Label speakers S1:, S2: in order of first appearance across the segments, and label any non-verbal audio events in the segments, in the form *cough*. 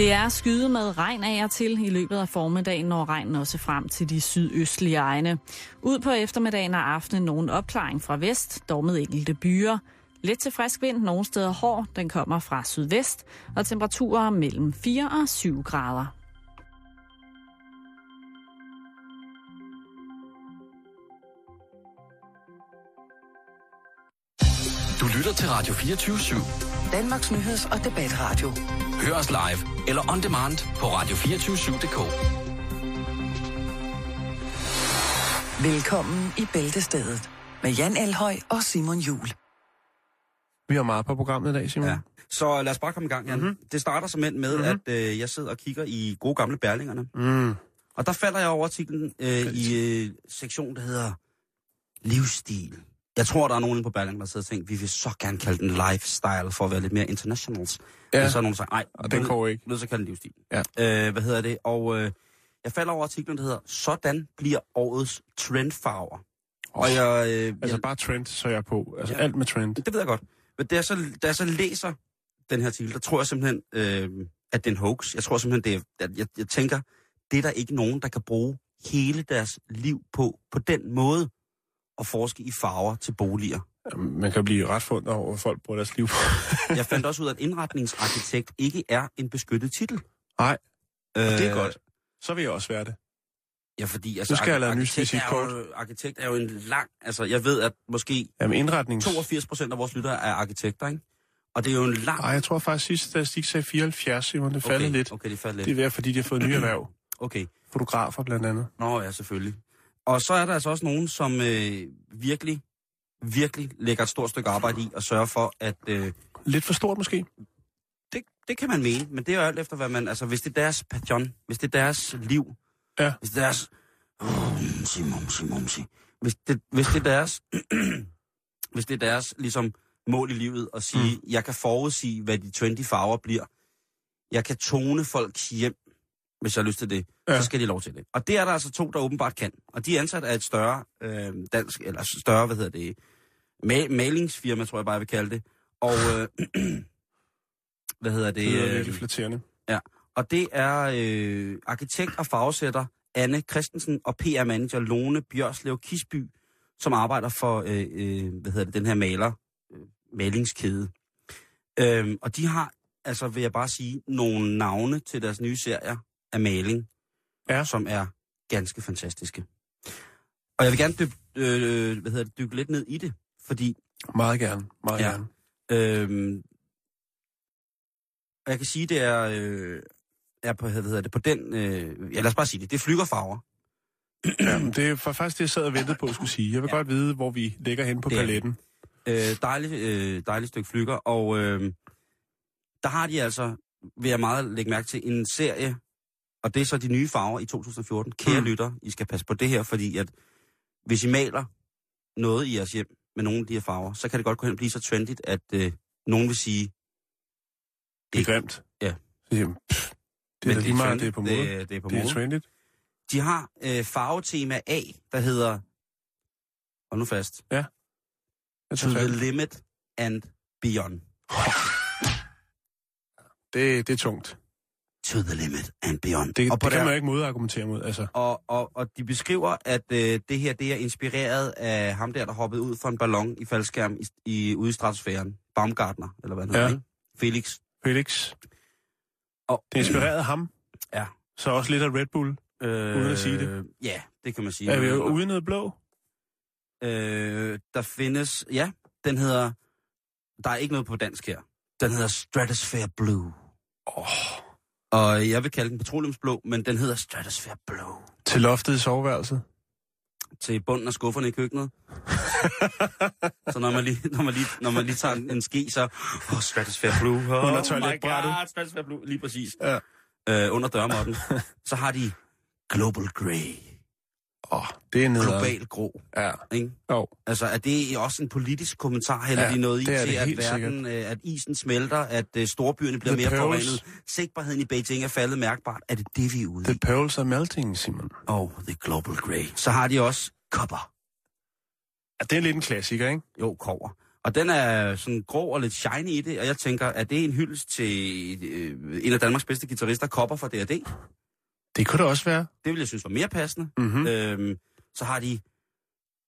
S1: Det er skyde med regn af og til i løbet af formiddagen, når regnen også frem til de sydøstlige egne. Ud på eftermiddagen og aftenen nogen opklaring fra vest, dog med enkelte byer. Lidt til frisk vind, nogle steder hård, den kommer fra sydvest, og temperaturer mellem 4 og 7 grader.
S2: Lytter til Radio 24 /7.
S3: Danmarks nyheds- og debatradio.
S2: Hør os live eller on demand på radio247.dk.
S3: Velkommen i Bæltestedet med Jan Elhøj og Simon Jul.
S4: Vi har meget på programmet i dag, Simon.
S5: Ja. Så lad os bare komme i gang, Jan. Mm-hmm. Det starter simpelthen med, mm-hmm. at øh, jeg sidder og kigger i gode gamle Berlingerne.
S4: Mm.
S5: Og der falder jeg over artiklen øh, i øh, sektion, der hedder Livsstil. Jeg tror, der er nogen på Berlingerne, der sidder og tænker, vi vil så gerne kalde den lifestyle, for at være lidt mere internationals.
S4: Ja.
S5: Men så er nogen, der siger, nej,
S4: Og den går ikke.
S5: til at kalde den livsstil.
S4: Ja.
S5: Øh, hvad hedder det? Og øh, jeg falder over artiklen, der hedder, sådan bliver årets trendfarver.
S4: Oh,
S5: Og jeg, øh,
S4: Altså
S5: jeg,
S4: bare trend, så er jeg på. Altså
S5: Ja.
S4: alt med trend.
S5: det ved jeg godt. Men da jeg så, da jeg så læser den her artikel, der tror jeg simpelthen, øh, at det er en hoax. Jeg tror simpelthen, det er, at jeg, jeg tænker, det er der ikke nogen, der kan bruge hele deres liv på, på den måde, at forske i farver til boliger.
S4: Man kan blive ret fundet over, hvad folk bruger deres liv på. *laughs*
S5: Jeg fandt også ud af, at indretningsarkitekt ikke er en beskyttet titel.
S4: Nej,
S5: øh,
S4: og det er godt. Så vil jeg også være det.
S5: Ja, fordi altså,
S4: Nu skal jeg lave
S5: arkitekt, er jo, arkitekt er jo en lang... Altså, jeg ved, at måske
S4: Jamen indretnings...
S5: 82 procent af vores lyttere er arkitekter, ikke? Og det er jo en lang...
S4: Nej, jeg tror faktisk, sidste statistik sagde 74, Simon. Det faldt
S5: okay,
S4: lidt.
S5: Okay, det faldt lidt.
S4: Det er værd, fordi de har fået nye erhverv. *clears throat*
S5: Okay.
S4: Fotografer blandt andet.
S5: Nå ja, selvfølgelig. Og så er der altså også nogen, som øh, virkelig, virkelig lægger et stort stykke arbejde i at sørge for, at... Øh,
S4: Lidt for stort måske.
S5: det, det kan man mene, men det er jo alt efter, hvad man... Altså, hvis det er deres passion, hvis det er deres liv,
S4: Ja.
S5: hvis det er deres... Mumsi, mumsi, mumsi. Hvis det, hvis det er deres... *clears throat* hvis det er deres, ligesom, mål i livet at sige, mm. jeg kan forudsige, hvad de trendy farver bliver. Jeg kan tone folks hjem, hvis jeg har lyst til det. Ja.
S4: Ja.
S5: Så skal de lov til det. Og det er der altså to, der åbenbart kan. Og de er ansat af et større øh, dansk, eller større, hvad hedder det, ma- malingsfirma, tror jeg bare, jeg vil kalde det. Og, øh, *clears throat* hvad hedder det?
S4: Det er
S5: øh,
S4: virkelig flatterende.
S5: og det er øh, arkitekt og farvesætter Anne Christensen og PR-manager Lone Bjørslev Kisby, som arbejder for øh, øh, hvad hedder det, den her maler, øh, malingskæde. Øhm, og de har, altså vil jeg bare sige, nogle navne til deres nye serier af maling,
S4: Ja.
S5: som er ganske fantastiske. Og jeg vil gerne dyb, øh, hvad hedder det, dykke lidt ned i det, fordi
S4: Meget gerne. Meget
S5: Ja.
S4: gerne.
S5: Og jeg kan sige, det er, øh, er på, hvad hedder det, på den, øh, ja lad os bare sige det, det er flygerfarver.
S4: Det er for faktisk det, jeg sad og ventede på at skulle sige. Jeg vil
S5: Ja.
S4: godt vide, hvor vi ligger hen på
S5: Det
S4: paletten.
S5: Øh, dejligt, øh, dejligt stykke flyger, og øh, der har de altså, vil jeg meget lægge mærke til, en serie, og det er så de nye farver i 2014. Kære
S4: Mm.
S5: lytter, I skal passe på det her, fordi at hvis I maler noget i jeres hjem med nogle af de her farver, så kan det godt gå hen og blive så trendigt, at øh, nogen vil sige,
S4: Det er
S5: Ikke-
S4: grimt.
S5: Ja.
S4: Jeg, pff, det er
S5: men
S4: lige meget, det er på mode.
S5: Det, det er på
S4: Det er trendigt.
S5: De har øh, farvetema A, der hedder, hold nu fast,
S4: Jeg
S5: To the limit and beyond.
S4: Det, det er tungt.
S5: To the limit and beyond.
S4: Det,
S5: og, på
S4: det kan
S5: der-
S4: man jo ikke modargumentere mod. Altså,
S5: og, og, og de beskriver, at øh, det her det er inspireret af ham der, der hoppede ud fra en ballon i faldskærm i, i, ude i stratosfæren. Baumgartner, eller hvad han
S4: Ja.
S5: hedder, ikke? Felix.
S4: Felix,
S5: Og,
S4: det inspirerede ham.
S5: Ja.
S4: Så også lidt af Red Bull.
S5: øh,
S4: uden at sige det.
S5: Ja, det kan man sige.
S4: Er vi jo ude i noget blå?
S5: Øh, der findes, ja, den hedder, der er ikke noget på dansk her. Den hedder Stratosphere Blue.
S4: Oh.
S5: Og jeg vil kalde den petroleumsblå, men den hedder Stratosphere Blue.
S4: Til loftet i soveværelset.
S5: Til bunden af skufferne i køkkenet. *laughs* så når man lige, når man lige, når man lige tager en, en ske, så... Oh, Stratosphere Blue. Oh,
S4: Under toiletbrættet.
S5: God, Stratosphere Blue, lige præcis.
S4: Ja.
S5: Øh, under dørmåtten. så har de Global Grey.
S4: Åh, oh, det er nederen.
S5: Global grå.
S4: Ja.
S5: Ikke?
S4: Jo.
S5: Altså, er det også en politisk kommentar, eller
S4: Ja,
S5: de noget i
S4: det er
S5: til,
S4: det
S5: at, verden, øh, at isen smelter, at øh, storbyerne bliver
S4: The
S5: mere
S4: pearls.
S5: forurenet, sigtbarheden i Beijing er faldet mærkbart? Er det det, vi er ude
S4: The
S5: i?
S4: pearls are melting, Simon.
S5: Oh, the global grey. Så har de også kopper.
S4: Ja, det er lidt en klassiker, ikke?
S5: Jo, kover. Og den er sådan grå og lidt shiny i det, og jeg tænker, er det en hyldest til øh, en af Danmarks bedste guitarister, Kopper fra D&D?
S4: Det kunne det også være.
S5: Det vil jeg synes var mere passende.
S4: Mm-hmm.
S5: Øhm, så har de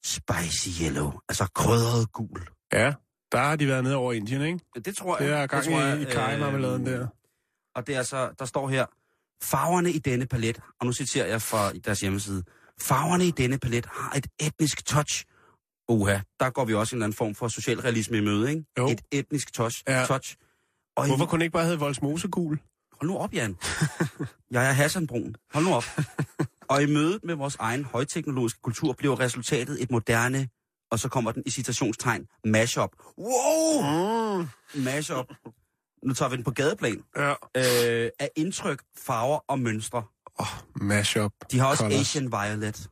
S5: spicy yellow, altså krydret gul.
S4: Ja, der har de været nede over Indien, ikke?
S5: Det tror jeg.
S4: Det er gang
S5: tror jeg,
S4: i, i kajmarmeladen
S5: øhm,
S4: der.
S5: Og det er så, der står her, farverne i denne palet, og nu citerer jeg fra deres hjemmeside, farverne i denne palet har et etnisk touch. Oha, der går vi også en eller anden form for socialrealisme i møde, ikke?
S4: Jo.
S5: Et etnisk touch.
S4: Ja.
S5: touch. Og
S4: Hvorfor
S5: i,
S4: kunne ikke bare hedde Voldsmosegul?
S5: Hold nu op, Jan. Jeg er Hassanbrun. Hold nu op. og i mødet med vores egen højteknologiske kultur bliver resultatet et moderne, og så kommer den i citationstegn, mashup. Wow!
S4: Mm.
S5: Mashup. Nu tager vi den på gadeplan.
S4: Ja.
S5: øh, af indtryk, farver og mønstre.
S4: Oh, mashup.
S5: De har også
S4: Colors.
S5: Asian Violet.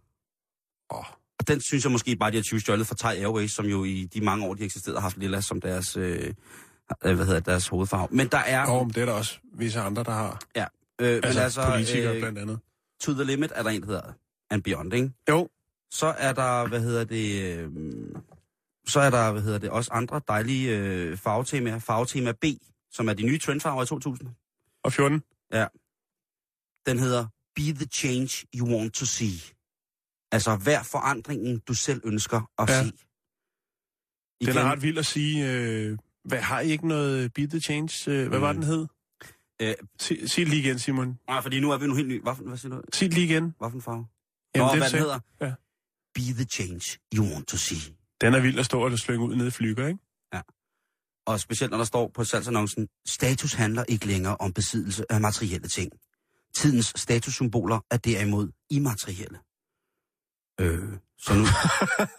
S4: Åh.
S5: Og den synes jeg måske bare, de har 20 stjålet fra Thai Airways, som jo i de mange år, de eksisterede, har haft lilla som deres, øh, hvad hedder deres hovedfarve. Men der er...
S4: Oh, men det er der også visse andre, der har.
S5: Ja, øh,
S4: Altså,
S5: men altså,
S4: politikere
S5: øh,
S4: blandt andet.
S5: To the Limit er der en, der hedder And Beyond, ikke?
S4: Jo.
S5: Så er der, hvad hedder det... Øh, så er der, hvad hedder det, også andre dejlige øh, farvetemaer. Farvetema B, som er de nye trendfarver i 2000.
S4: Og 14.
S5: Den hedder Be the Change You Want to See. Altså, hver forandringen, du selv ønsker at
S4: Ja.
S5: se.
S4: Den er ret vild at sige. Øh, hvad, har I ikke noget Beat the Change? Øh, hvad var
S5: Mm.
S4: den hed?
S5: Øh,
S4: Sig, sig det lige igen, Simon.
S5: nej, fordi nu er vi nu helt ny. Hvad, hvad siger du?
S4: Sig det lige igen.
S5: Hvad for en farve?
S4: Jamen,
S5: Nå,
S4: det
S5: hvad den hedder?
S4: Ja.
S5: Be the change you want to see.
S4: Den er vild at stå og slynge ud nede i flyger, ikke?
S5: Og specielt når der står på salgsannoncen, status handler ikke længere om besiddelse af materielle ting. Tidens statussymboler er derimod immaterielle. Øh, så, nu,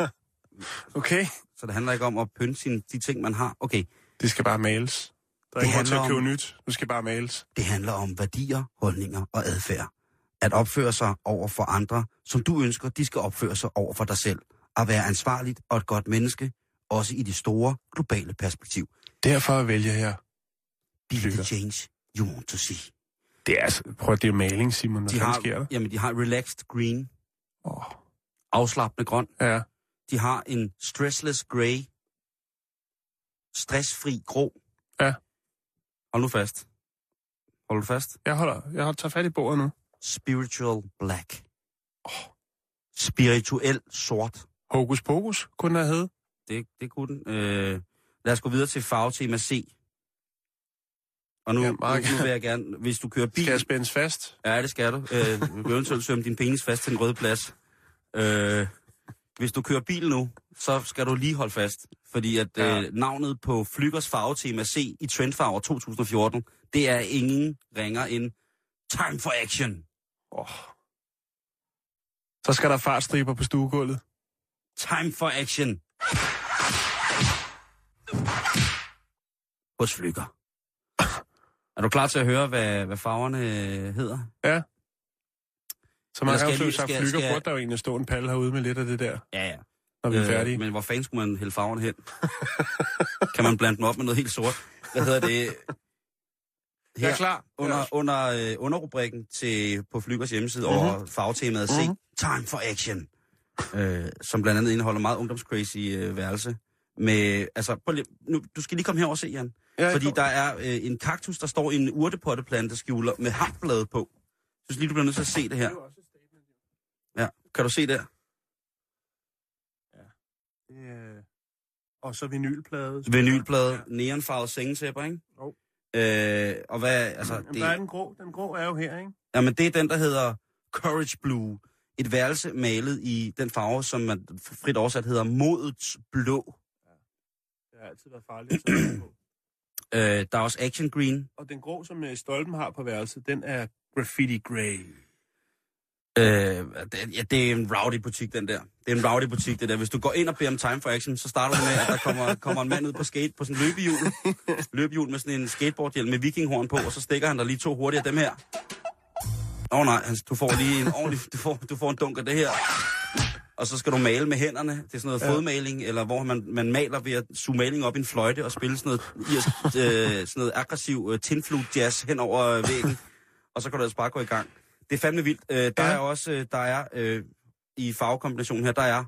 S5: *laughs*
S4: Okay.
S5: Så det handler ikke om at pynte sine, de ting, man har. Okay,
S4: Det skal bare males. Der er
S5: Det
S4: ikke til at købe
S5: om-
S4: nyt. Du skal bare males.
S5: det handler om værdier, holdninger og adfærd. At opføre sig over for andre, som du ønsker, de skal opføre sig over for dig selv. At være ansvarligt og et godt menneske, også i det store, globale perspektiv.
S4: Derfor vælger jeg.
S5: Be the change you want to see.
S4: Det er altså, prøv at det er maling, Simon. Hvad
S5: De har,
S4: sker der?
S5: jamen, de har relaxed green,
S4: Oh.
S5: afslappende grøn.
S4: Ja.
S5: De har en stressless gray, stressfri grå.
S4: Ja.
S5: Hold nu fast. Hold du fast.
S4: Jeg holder, jeg holder, tager fat i bordet nu.
S5: Spiritual black. Spirituel sort.
S4: Hokus pokus kunne den have.
S5: Det, det kunne den. Øh, lad os gå videre til farvetema C. Og nu,
S4: Ja,
S5: nu, nu vil jeg gerne, hvis du kører bil...
S4: Skal jeg spændes fast?
S5: Ja, det skal du. Øh, eventuelt sømme din penis fast til en rød plads. Øh, hvis du kører bil nu, så skal du lige holde fast. Fordi at
S4: Ja.
S5: øh, navnet på Flyggers farvetema C i Trendfarver 2014, det er ingen ringer end Time for Action.
S4: Oh. Så skal der fartstriber på stuegulvet.
S5: Time for Action. Hos Flygger. *laughs* Er du klar til at høre, hvad, hvad farverne øh, hedder?
S4: Ja. Så man har jo sagt, flyger
S5: skal-
S4: burde der jo egentlig stå en palle herude med lidt af det der,
S5: Ja, ja.
S4: når vi er færdige.
S5: Men hvor fanden skulle man hælde farverne hen? *laughs* kan man blande dem op med noget helt sort? Hvad hedder det?
S4: Jeg er klar.
S5: Under, under øh, underrubrikken til, på Flygers hjemmeside
S4: Mhm.
S5: mm-hmm. over farvetemaet C,
S4: Mhm.
S5: Time for Action, øh, som blandt andet indeholder meget ungdomscrazy øh, værelse. Med, altså, prøv lige, nu, du skal lige komme herover og se, Jan.
S4: Ja,
S5: Fordi der er øh, en kaktus, der står i en urtepotteplanteskjuler med hamblade på. Jeg synes lige, du bliver nødt til at se det her. Ja, kan du se det?
S4: Øh, Og så vinylplade.
S5: Vinylplade, neonfarvet sengetæpper, ikke?
S4: Jo.
S5: Øh, og hvad, altså,
S4: Jamen,
S5: det,
S4: der er den grå. Den grå er jo her, ikke?
S5: jamen, det er den, der hedder Courage Blue. Et værelse malet i den farve, som man frit oversat hedder modets blå.
S4: Det har altid været farligt at på. *clears throat*
S5: Øh, der er også Action Green.
S4: Og den grå, som øh, Stolpen har på værelset, den er graffiti grey.
S5: Øh, det, ja, det er en rowdy butik, den der. Det er en rowdy butik, det der. Hvis du går ind og beder om time for action, så starter du med, at der kommer, *laughs* kommer en mand ud på skate på sådan en løbehjul. løbehjul med sådan en skateboardhjelm med vikinghorn på, og så stikker han der lige to hurtigt af dem her. Åh oh, nej, du får lige en ordentlig, du får, du får en dunk af det her. Og så skal du male med hænderne. Det er sådan noget ja. fodmaling, eller hvor man, man maler ved at suge maling op i en fløjte og spille sådan noget, irsk, øh, sådan noget aggressiv øh, tinflute jazz hen over øh, væggen. Og så kan du altså bare gå i gang. Det er fandme vildt. Øh, der
S4: Ja.
S5: er også, øh, der er øh, i farvekombinationen her, der er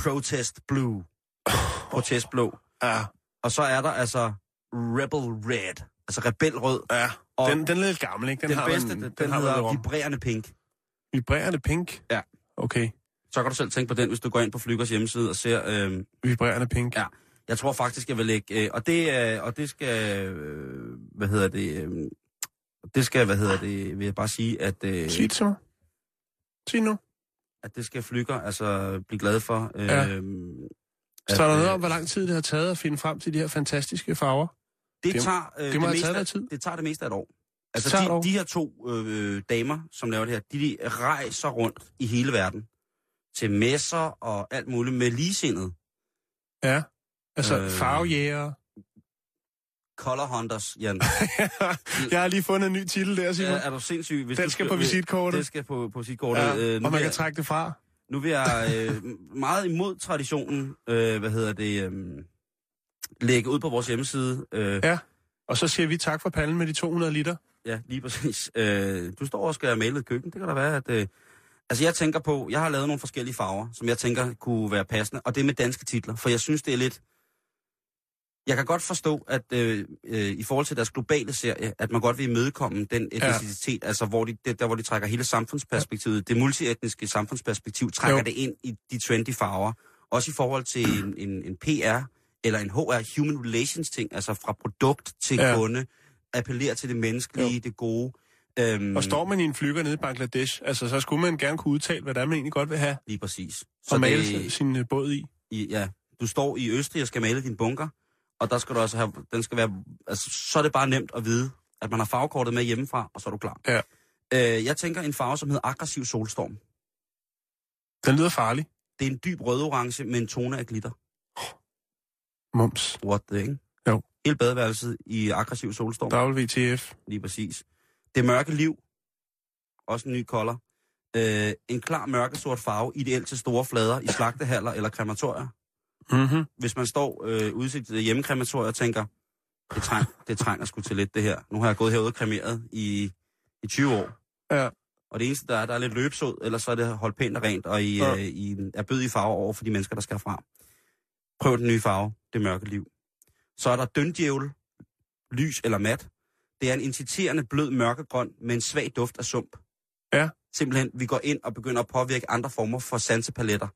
S5: Protest Blue. *laughs* Protest Blå.
S4: Ja,
S5: Og så er der altså Rebel Red, altså rebelrød.
S4: ja.
S5: Og
S4: Den, den er lidt gammel, ikke? Den,
S5: Den,
S4: har
S5: bedste,
S4: man,
S5: den,
S4: den, har man
S5: hedder. Vibrerende Pink.
S4: Vibrerende pink?
S5: Ja.
S4: Okay.
S5: Så kan du selv tænke på den, hvis du går ind på Flyggers hjemmeside og ser... Øh,
S4: Vibrerende pink.
S5: Ja. jeg tror faktisk, jeg vil lægge... Øh, og, det, øh, og det skal... Øh, hvad hedder det... Øh, det skal, hvad hedder det, vil jeg bare sige, at, øh,
S4: Sig det til mig. Sig nu.
S5: at det skal Flygger altså blive glad for. Øh,
S4: Ja. Så er der noget
S5: øh,
S4: om, hvor lang tid det har taget at finde frem til de her fantastiske farver?
S5: Det,
S4: Det-
S5: tager, øh,
S4: det have
S5: meste, af-
S4: tid.
S5: Det tager det meste af et år. Altså
S4: år.
S5: de, de her to øh, damer, som laver det her, de, de rejser rundt i hele verden til messer og alt muligt med ligesindet.
S4: Ja. Altså
S5: Øh.
S4: øh... farvejæger.
S5: Color Hunters, Jan. *laughs*
S4: jeg har lige fundet en ny titel der, Simon.
S5: er, er du sindssyg? Hvis
S4: Den
S5: du
S4: skal på visitkortet.
S5: Det skal på, på visitkortet.
S4: Ja,
S5: Øh,
S4: og man
S5: vil
S4: kan
S5: jeg,
S4: trække det fra.
S5: nu vil jeg øh, meget imod traditionen, øh, hvad hedder det, øh, lægge ud på vores hjemmeside. Øh,
S4: Ja. Og så siger vi tak for pallen med de 200 liter.
S5: Ja, lige præcis. Øh, du står og skal male et køkken. Det kan da være, at... Øh, altså, jeg tænker på... Jeg har lavet nogle forskellige farver, som jeg tænker kunne være passende. Og det er med danske titler, for jeg synes, det er lidt... Jeg kan godt forstå, at øh, øh, i forhold til deres globale serie, at man godt vil imødekomme den etnicitet, ja. altså hvor de, det, der hvor de trækker hele samfundsperspektivet, det multietniske samfundsperspektiv, trækker
S4: Jo.
S5: det ind i de trendy farver. Også i forhold til en, en, en PR eller en HR, Human Relations ting, altså fra produkt til ja.
S4: Ja.
S5: kunde, appellerer til det menneskelige,
S4: Jo.
S5: det gode. Øhm,
S4: Og står man i en flyver nede i Bangladesh, altså så skulle man gerne kunne udtale, hvad det er, man egentlig godt vil have,
S5: Lige præcis.
S4: og male
S5: det,
S4: sin øh, båd i.
S5: i, ja, du står i Østrig og skal male din bunker, og der skal du også have, den skal være, altså, så er det bare nemt at vide, at man har farvekortet med hjemmefra, og så er du klar.
S4: Ja.
S5: Øh, jeg tænker en farve, som hedder aggressiv solstorm.
S4: Den lyder farlig.
S5: Det er en dyb rød-orange med en tone af glitter.
S4: Mums.
S5: What the, ikke?
S4: Jo.
S5: Hele badeværelset i aggressiv solstorm.
S4: WTF.
S5: Lige præcis. Det mørke liv. Også en ny color. Øh, en klar mørkesort farve, ideelt til store flader i slagtehaller eller krematorier.
S4: Mm-hmm.
S5: hvis man står øh, ude i sit hjemmekrematorium og tænker, det, træng, det trænger sgu til lidt det her. Nu har jeg gået herude og kremeret i, i 20 år.
S4: Ja.
S5: Og det eneste, der er, der er lidt løbsåd, ellers så er det holdt pænt og rent, og I,
S4: Ja.
S5: øh, I er bød i farve over for de mennesker, der skal herfra. Prøv den nye farve, det mørke liv. Så er der døndjævel, lys eller mat. Det er en inciterende blød mørkegrøn med en svag duft af sump.
S4: Ja.
S5: Simpelthen, vi går ind og begynder at påvirke andre former for sansepaletter.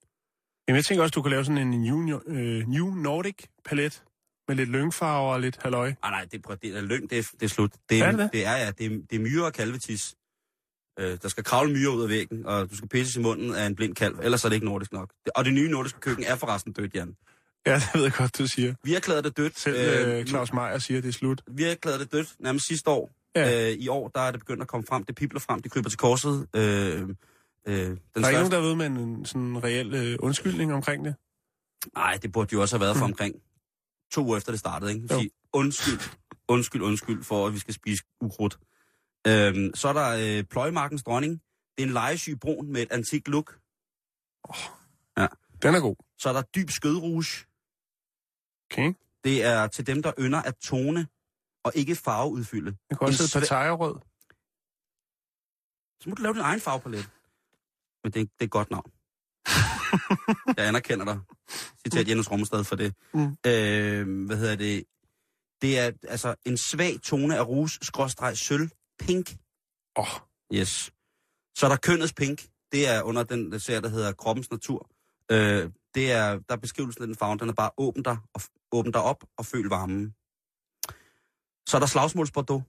S4: Jamen, jeg tænker også, du kan lave sådan en New, øh, New Nordic palet med lidt lyngfarver og lidt halløj.
S5: Ah, nej, det, det er løgn, det er, det er slut. Det
S4: Er
S5: er,
S4: det det?
S5: er, ja, det er, det er myre og kalvetis. Øh, der skal kravle myre ud af væggen, og du skal pisses i munden af en blind kalv, ellers er det ikke nordisk nok. Og det nye nordiske køkken er forresten dødt, Jan.
S4: Ja, *laughs* det ved jeg godt, du siger.
S5: Vi har erklæret det dødt.
S4: Selv øh, Claus Meier siger, at det er slut.
S5: Vi har erklæret det dødt nærmest sidste år.
S4: Ja.
S5: Øh, I år, der er det begyndt at komme frem. Det pipler frem, det kryber til korset. Øh, øh, den
S4: Der er ikke
S5: største...
S4: nogen, der ved med en sådan reel øh, undskyldning omkring det.
S5: Nej, det burde jo også have været for omkring to uger efter det startede, ikke? Sige, undskyld, undskyld, undskyld for, at vi skal spise ukrudt. Øhm, så er der øh, pløjemarkens dronning. Det er en legesyg brun med et antikt look.
S4: Den er god.
S5: Så er der dyb skødrouge.
S4: Okay.
S5: Det er til dem, der ynder at tone og ikke farveudfylde.
S4: Jeg kan også hedde Pattaja-rød.
S5: Så må du lave din egen farvepalet. Men det, er- det er et godt navn. *laughs* Jeg anerkender dig. Citat Jens Rommestad for det.
S4: Mm.
S5: Øh, hvad hedder det? Det er altså en svag tone af rouge, skråstreg, sølv, pink.
S4: Åh,
S5: Yes. Så er der kønnets pink. Det er under den serie, der hedder Kroppens Natur. Øh, det er, der er beskrivelsen af den farve, den er bare åbn dig, og, åbn dig op og føl varmen. Så er der slagsmålsbordeaux.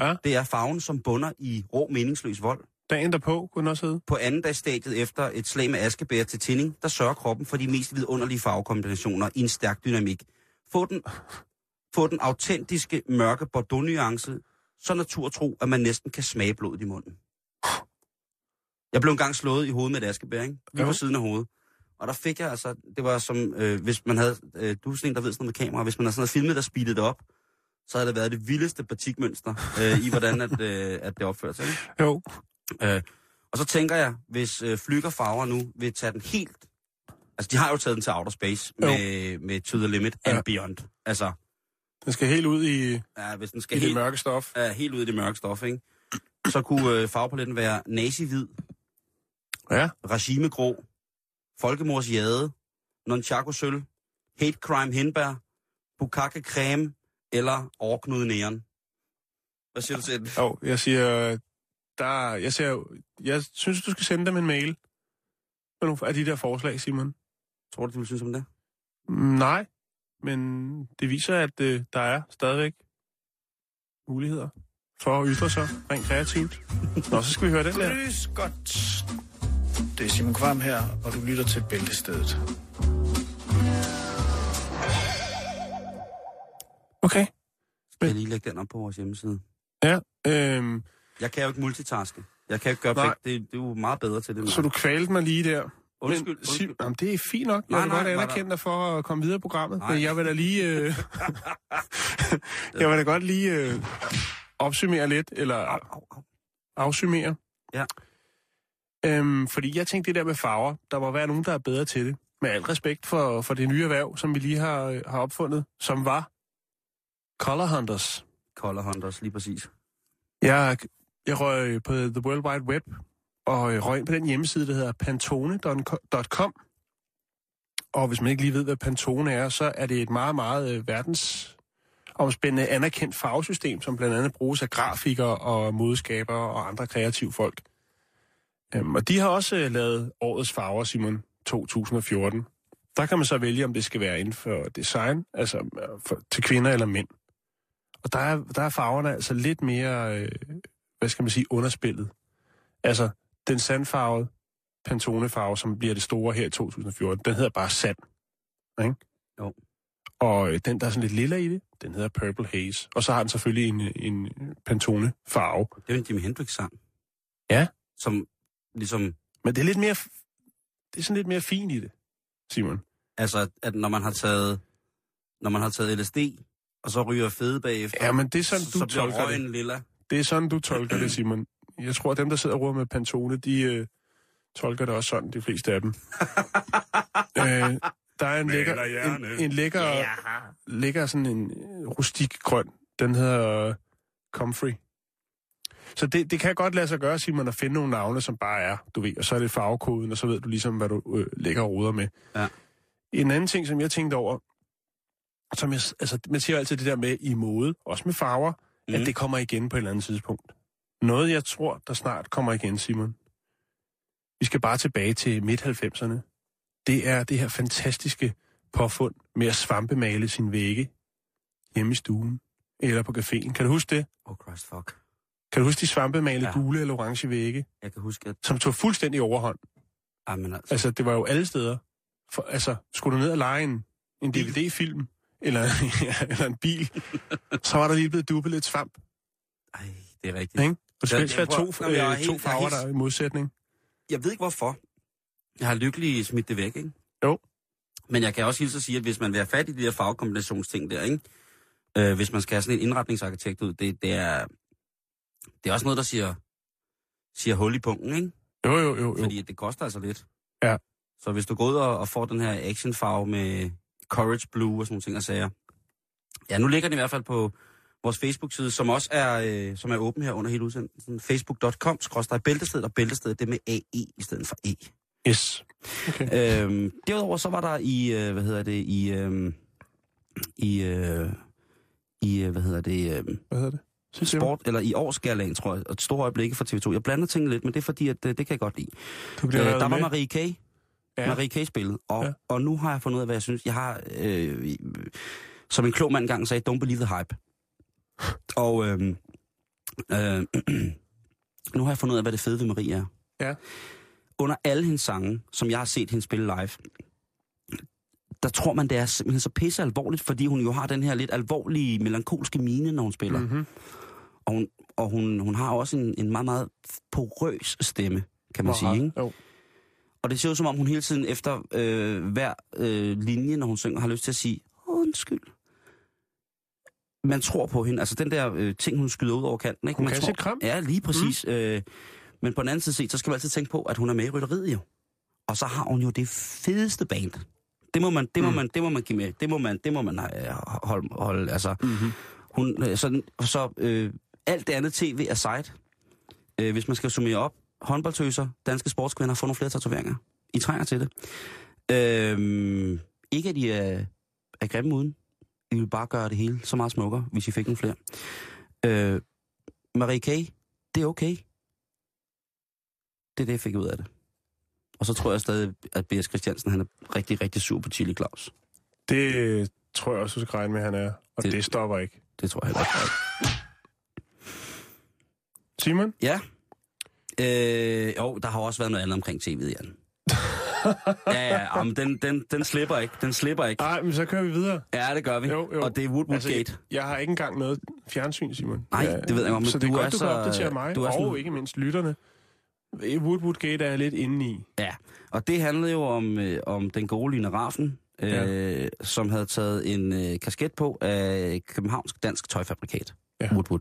S4: Ja.
S5: Det er farven, som bunder i rå meningsløs vold.
S4: Dagen derpå kunne den også hedde.
S5: På anden dags stadiet efter et slag med askebær til tænding, der sørger kroppen for de mest vidunderlige farvekombinationer i en stærk dynamik. Få den, få den autentiske mørke Bordeaux-nuance, så naturtro, at man næsten kan smage blodet i munden. Jeg blev engang slået i hovedet med et askebær, ikke? Lige på siden af hovedet. Og der fik jeg altså, det var som, øh, hvis man havde, øh, du er sådan en, der ved sådan noget med kamera, hvis man havde sådan noget filmet, der speedet det op, så havde det været det vildeste batikmønster øh, i, hvordan at, øh, at det opførte sig. Ikke?
S4: Jo.
S5: Øh, og så tænker jeg, hvis øh, Flyger Farver nu vil tage den helt... Altså, de har jo taget den til outer space
S4: Jo.
S5: med, med To the Limit and
S4: Ja.
S5: Beyond. Altså,
S4: Den skal helt ud i,
S5: ja, hvis den
S4: i
S5: skal
S4: det
S5: helt,
S4: mørke stof.
S5: ja, helt ud i det mørke stof, ikke? så kunne øh, farvepaletten være nazi-hvid,
S4: Ja.
S5: regimegrå, folkemors jade, nonchaco sølv, hate crime hindbær, Bukake creme eller overknude næren. Hvad siger du til det?
S4: Jo, jeg siger, der, jeg, siger, jeg synes, du skal sende dem en mail med nogle af de der forslag, Simon.
S5: Tror du, de vil synes om det?
S4: Mm, Nej, men det viser, at øh, der er stadigvæk muligheder for at ytre sig rent kreativt. Nå, så skal vi høre den der.
S6: Lys godt. Det er Simon Kvam her, og du lytter til Bæltestedet.
S4: Okay.
S5: Skal jeg lige lægge den op på vores hjemmeside?
S4: Ja, øhm,
S5: Jeg kan jo ikke multitaske. Jeg kan jo ikke gøre
S4: Nej.
S5: begge. Det, det er jo meget bedre til det.
S4: så du kvalte mig lige der.
S5: Undskyld,
S4: Men,
S5: undskyld.
S4: Sim, jamen, det er fint nok. Jeg
S5: Nej,
S4: vil
S5: nej,
S4: godt anerkende dig for at komme videre i programmet.
S5: Nej.
S4: Men jeg vil da lige... Øh, *laughs* jeg vil da godt lige øh, opsummere lidt, eller
S5: Au, au, au.
S4: afsummere.
S5: Ja.
S4: Øhm, fordi jeg tænkte det der med farver, der må være nogen, der er bedre til det. Med al respekt for, for det nye erhverv, som vi lige har, øh, har opfundet, som var Color Hunters.
S5: Color Hunters, lige præcis.
S4: Jeg, jeg røg øh, på The World Wide Web, og øh, røg ind på den hjemmeside, der hedder pantone.com. Og hvis man ikke lige ved, hvad Pantone er, så er det et meget, meget øh, verdensomspændende anerkendt farvesystem, som blandt andet bruges af grafikere og modskabere og andre kreative folk. Øhm, og de har også øh, lavet årets farver, Simon, 2014. Der kan man så vælge, om det skal være inden for design, altså for, til kvinder eller mænd. Og der er, der er farverne altså lidt mere, øh, hvad skal man sige, underspillet. Altså, den sandfarvede Pantone-farve, som bliver det store her i 2014, den hedder bare sand. Ikke?
S5: Jo.
S4: Og øh, den, der er sådan lidt lilla i det, den hedder Purple Haze. Og så har den selvfølgelig en, en Pantone-farve.
S5: Det er jo en Jimi Hendrix-sang.
S4: Ja.
S5: Som ligesom...
S4: Men det er lidt mere, det er sådan lidt mere fint i det, Simon.
S5: Altså, at når man har taget... Når man har taget LSD, og så ryger fede bagefter,
S4: Ja, men det er sådan,
S5: så,
S4: du
S5: så bliver
S4: tolker det.
S5: røgen lilla.
S4: Det er sådan, du tolker det, Simon. Jeg tror, at dem, der sidder og ruder med Pantone, de øh, tolker det også sådan, de fleste af dem. *laughs* øh, der er en lækker, en, en lækker, ja. lækker sådan en øh, rustik grøn. Den hedder øh, Comfrey. Så det, det kan godt lade sig gøre, Simon, at finde nogle navne, som bare er, du ved, og så er det farvekoden, og så ved du ligesom, hvad du øh, lægger og ruder med.
S5: Ja.
S4: En anden ting, som jeg tænkte over, som jeg, altså, man siger altid det der med i mode, også med farver, mm. at det kommer igen på et eller andet tidspunkt. Noget, jeg tror, der snart kommer igen, Simon. Vi skal bare tilbage til midt-90'erne. Det er det her fantastiske påfund med at svampemale sin vægge hjemme i stuen eller på caféen. Kan du huske det?
S5: Oh, Christ, fuck.
S4: Kan du huske de svampemale
S5: Ja.
S4: gule eller orange vægge,
S5: Jeg kan huske, at...
S4: som tog fuldstændig overhånd?
S5: Ej, men altså...
S4: Altså, det var jo alle steder. For, altså, skulle du ned og lege en, en DVD-film eller, *laughs* ja, eller en bil, så var der lige blevet dubbet lidt svamp.
S5: Ej, det er rigtigt.
S4: Ikke? Og det skal helst være to,
S5: er
S4: øh,
S5: helt-
S4: to
S5: er
S4: farver,
S5: helt-
S4: der er i modsætning.
S5: Jeg ved ikke hvorfor. Jeg har lykkeligt smidt det væk, ikke?
S4: Jo.
S5: Men jeg kan også hilse at sige, at hvis man vil have fat i de der farvekombinationsting der, ikke? Øh, hvis man skal have sådan en indretningsarkitekt ud, det, det, er, det er også noget, der siger, siger hul i punkten, ikke?
S4: Jo, jo, jo. jo.
S5: Fordi det koster altså lidt.
S4: Ja.
S5: Så hvis du går ud og, og får den her actionfarve med Courage Blue og sådan nogle ting og sager. Ja, nu ligger den i hvert fald på vores Facebook-side, som også er, øh, som er åben her under hele udsendelsen. Facebook.com, bæltestedet, og bæltestedet det med AE i stedet for E.
S4: Yes. Okay.
S5: Øhm, derudover så var der i, øh, hvad hedder det, i, øh, i, øh, i øh, hvad hedder det, øh,
S4: Hvad hedder det? Siger
S5: sport, eller i årsskærlagen, tror jeg, og et stort øjeblik for TV2. Jeg blander tingene lidt, men det er fordi, at øh, det kan jeg godt lide.
S4: Du
S5: Øh, der var
S4: med.
S5: Marie K. Ja. Marie K. spillet, og, ja. Og nu har jeg fundet ud af, hvad jeg synes. Jeg har, øh, som en klog mand engang sagde, don't believe the hype. Og øh, øh, *clears throat* nu har jeg fundet ud af, hvad det fede ved Marie er.
S4: Ja.
S5: Under alle hendes sange, som jeg har set hende spille live, der tror man, det er simpelthen så pisse alvorligt, fordi hun jo har den her lidt alvorlige, melankolske mine, når hun spiller. Mm.
S4: Mm-hmm.
S5: Og, hun, og hun, hun har også en, en meget, meget porøs stemme, kan man sige. Ikke?
S4: Jo.
S5: Og det ser ud som om, hun hele tiden efter øh, hver øh, linje, når hun synger, har lyst til at sige, undskyld. Man tror på hende. Altså den der øh, ting, hun skyder ud over kanten. Ikke?
S4: Hun
S5: man
S4: kan
S5: tror,
S4: kram.
S5: Ja, lige præcis. Mm. Øh, men på den anden side set, så skal man altid tænke på, at hun er med i rytteriet jo. Og så har hun jo det fedeste band. Det må man, det må
S4: Mm.
S5: man, det må man give med. Det må man, det må man øh, holde, holde. Altså,
S4: Mm-hmm.
S5: hun, øh, så, så øh, alt det andet tv er sejt. Øh, hvis man skal summere op, håndboldtøser, danske sportskvinder får nogle flere tatoveringer. I trænger til det. Øh, ikke at de er, er grimme uden. I ville bare gøre det hele så meget smukkere, hvis I fik nogle flere. Øh, Marie K., det er okay. Det er det, jeg fik ud af det. Og så tror jeg stadig, at B.S. Christiansen han er rigtig, rigtig sur på Chili Claus.
S4: Det tror jeg også, du skal regne med, han er. Og
S5: Det-
S4: det, det stopper ikke.
S5: Det tror jeg heller ikke.
S4: Simon?
S5: Ja. Øh, jo, der har også været noget andet omkring tv'et, Jan. *laughs* ja, ja, ja, men den, den, den slipper ikke. Den slipper ikke.
S4: Nej, men så kører vi videre.
S5: Ja, det gør vi.
S4: Jo, jo.
S5: Og det er Woodwood
S4: Altså,
S5: Gate.
S4: jeg, har ikke engang noget fjernsyn, Simon.
S5: Nej,
S4: ja,
S5: det ved jeg godt, men
S4: Så det er
S5: du
S4: godt,
S5: er
S4: du
S5: så-
S4: kan opdatere mig,
S5: du er
S4: og
S5: sådan-
S4: ikke mindst lytterne. Woodwood Gate er jeg lidt inde i.
S5: Ja, og det handlede jo om, øh, om den gode Line Raffen, øh,
S4: Ja.
S5: som havde taget en øh, kasket på af Københavnsk Dansk Tøjfabrikat. Ja. Woodwood.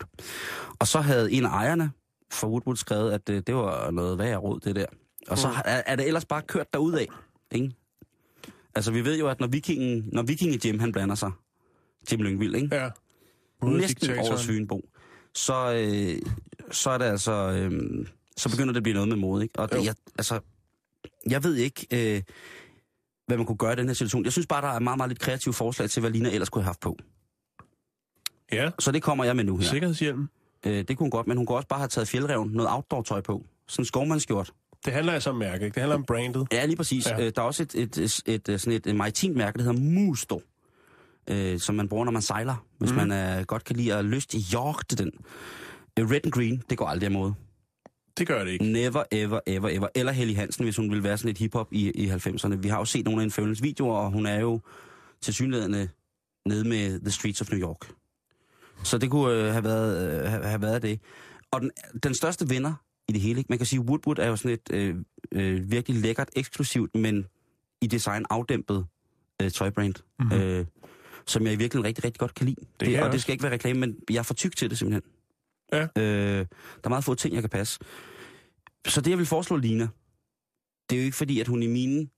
S5: Og så havde en af ejerne for Woodwood skrevet, at øh, det var noget værre råd, det der. Og så
S4: Mm.
S5: er, er det ellers bare kørt derudad, ikke? Altså, vi ved jo, at når vikingen, når vikinge Jim, han blander sig, Jim Lyngvild, ikke?
S4: Ja.
S5: næsten
S4: Modediktatoren.
S5: over Svinbo, så, øh, så er det altså, øh, så begynder det at blive noget med mode, ikke? Og det,
S4: Jo.
S5: jeg, altså, jeg ved ikke, øh, hvad man kunne gøre i den her situation. Jeg synes bare, der er meget, meget lidt kreative forslag til, hvad Lina ellers kunne have haft på.
S4: Ja,
S5: Så det kommer jeg med nu her.
S4: sikkerhedshjelm.
S5: Øh, det kunne hun godt, men hun kunne også bare have taget fjeldreven, noget outdoor-tøj på. Sådan en skovmandsskjort.
S4: Det handler altså om mærke, ikke? Det handler om brandet.
S5: Ja, lige præcis. Ja. Øh, der er også et, et, et, et, et, sådan et, et maritimt mærke, der hedder Musto, øh, som man bruger, når man sejler, hvis mm. Man øh, godt kan lide at lyst i jagte den. Øh, Red and Green, det går aldrig imod.
S4: Det gør det ikke.
S5: Never, ever, ever, ever. Eller Helly Hansen, hvis hun ville være sådan lidt hiphop i, i 90'erne. Vi har jo set nogle af hendes videoer, og hun er jo til synlædende nede med The Streets of New York. Så det kunne øh, have, været, øh, have, været det. Og den, den største vinder i det hele, man kan sige, Woodwood er jo sådan et øh, øh, virkelig lækkert, eksklusivt, men i design afdæmpet øh, tøjbrand, mm-hmm. øh, som jeg i virkeligheden rigtig, rigtig godt kan lide. Det,
S4: jeg
S5: og det
S4: også.
S5: skal ikke være reklame, men jeg er for tyk til det simpelthen.
S4: Ja.
S5: Øh, der er meget få ting, jeg kan passe. Så det, jeg vil foreslå Lina, det er jo ikke fordi, at hun i min,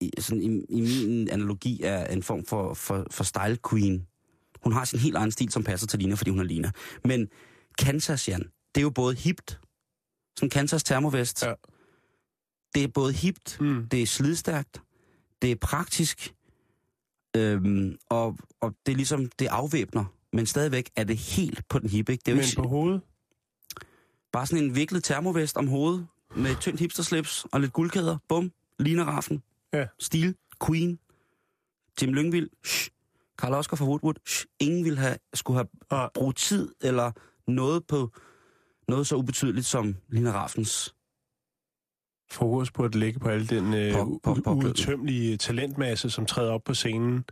S5: i, sådan, i, i min analogi er en form for, for, for style queen. Hun har sin helt egen stil, som passer til Lina, fordi hun er Lina. Men Kansas, Jan, det er jo både hipt, sådan Kansas termovest.
S4: Ja.
S5: Det er både hipt,
S4: Mm.
S5: det er slidstærkt, det er praktisk, øhm, og, og det er ligesom, det afvæbner. Men stadigvæk er det helt på den hippe, ikke? Det er jo
S4: Men
S5: ikke
S4: på hovedet,
S5: bare sådan en viklet termovest om hovedet, med et tyndt hipsterslips og lidt guldkæder. Bum, Lina Raffen.
S4: Ja.
S5: Stil, Queen, Jim Lyngvild, shh. Karl Oscar fra Woodwood, shh. Ingen ville have, skulle have brugt tid eller noget på noget så ubetydeligt som Lina Raffens.
S4: fokus på at lægge på al den øh,
S5: På- på- på-
S4: udtømmelige talentmasse, som træder op på scenen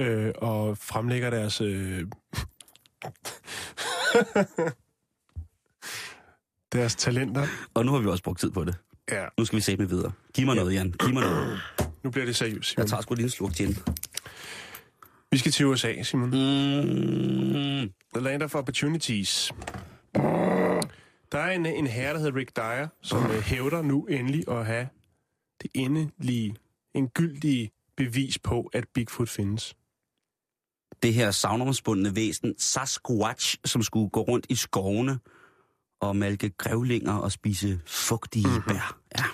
S4: øh, og fremlægger deres... Øh, *laughs* deres talenter.
S5: Og nu har vi også brugt tid på det.
S4: Ja,
S5: Nu skal vi se med videre. Giv mig
S4: Ja.
S5: noget, Jan. Giv mig noget.
S4: nu bliver det seriøst.
S5: Jeg tager sgu lige en slurk gin.
S4: Vi skal til USA, Simon.
S5: Mm.
S4: The Land of Opportunities. Der er en, en herre, der hedder Rick Dyer, som øh, hævder nu endelig at have det endelige, en gyldig bevis på, at Bigfoot findes.
S5: Det her savnomsbundne væsen, Sasquatch, som skulle gå rundt i skovene og malke grævlinger og spise fugtige mm-hmm. bær. Ja.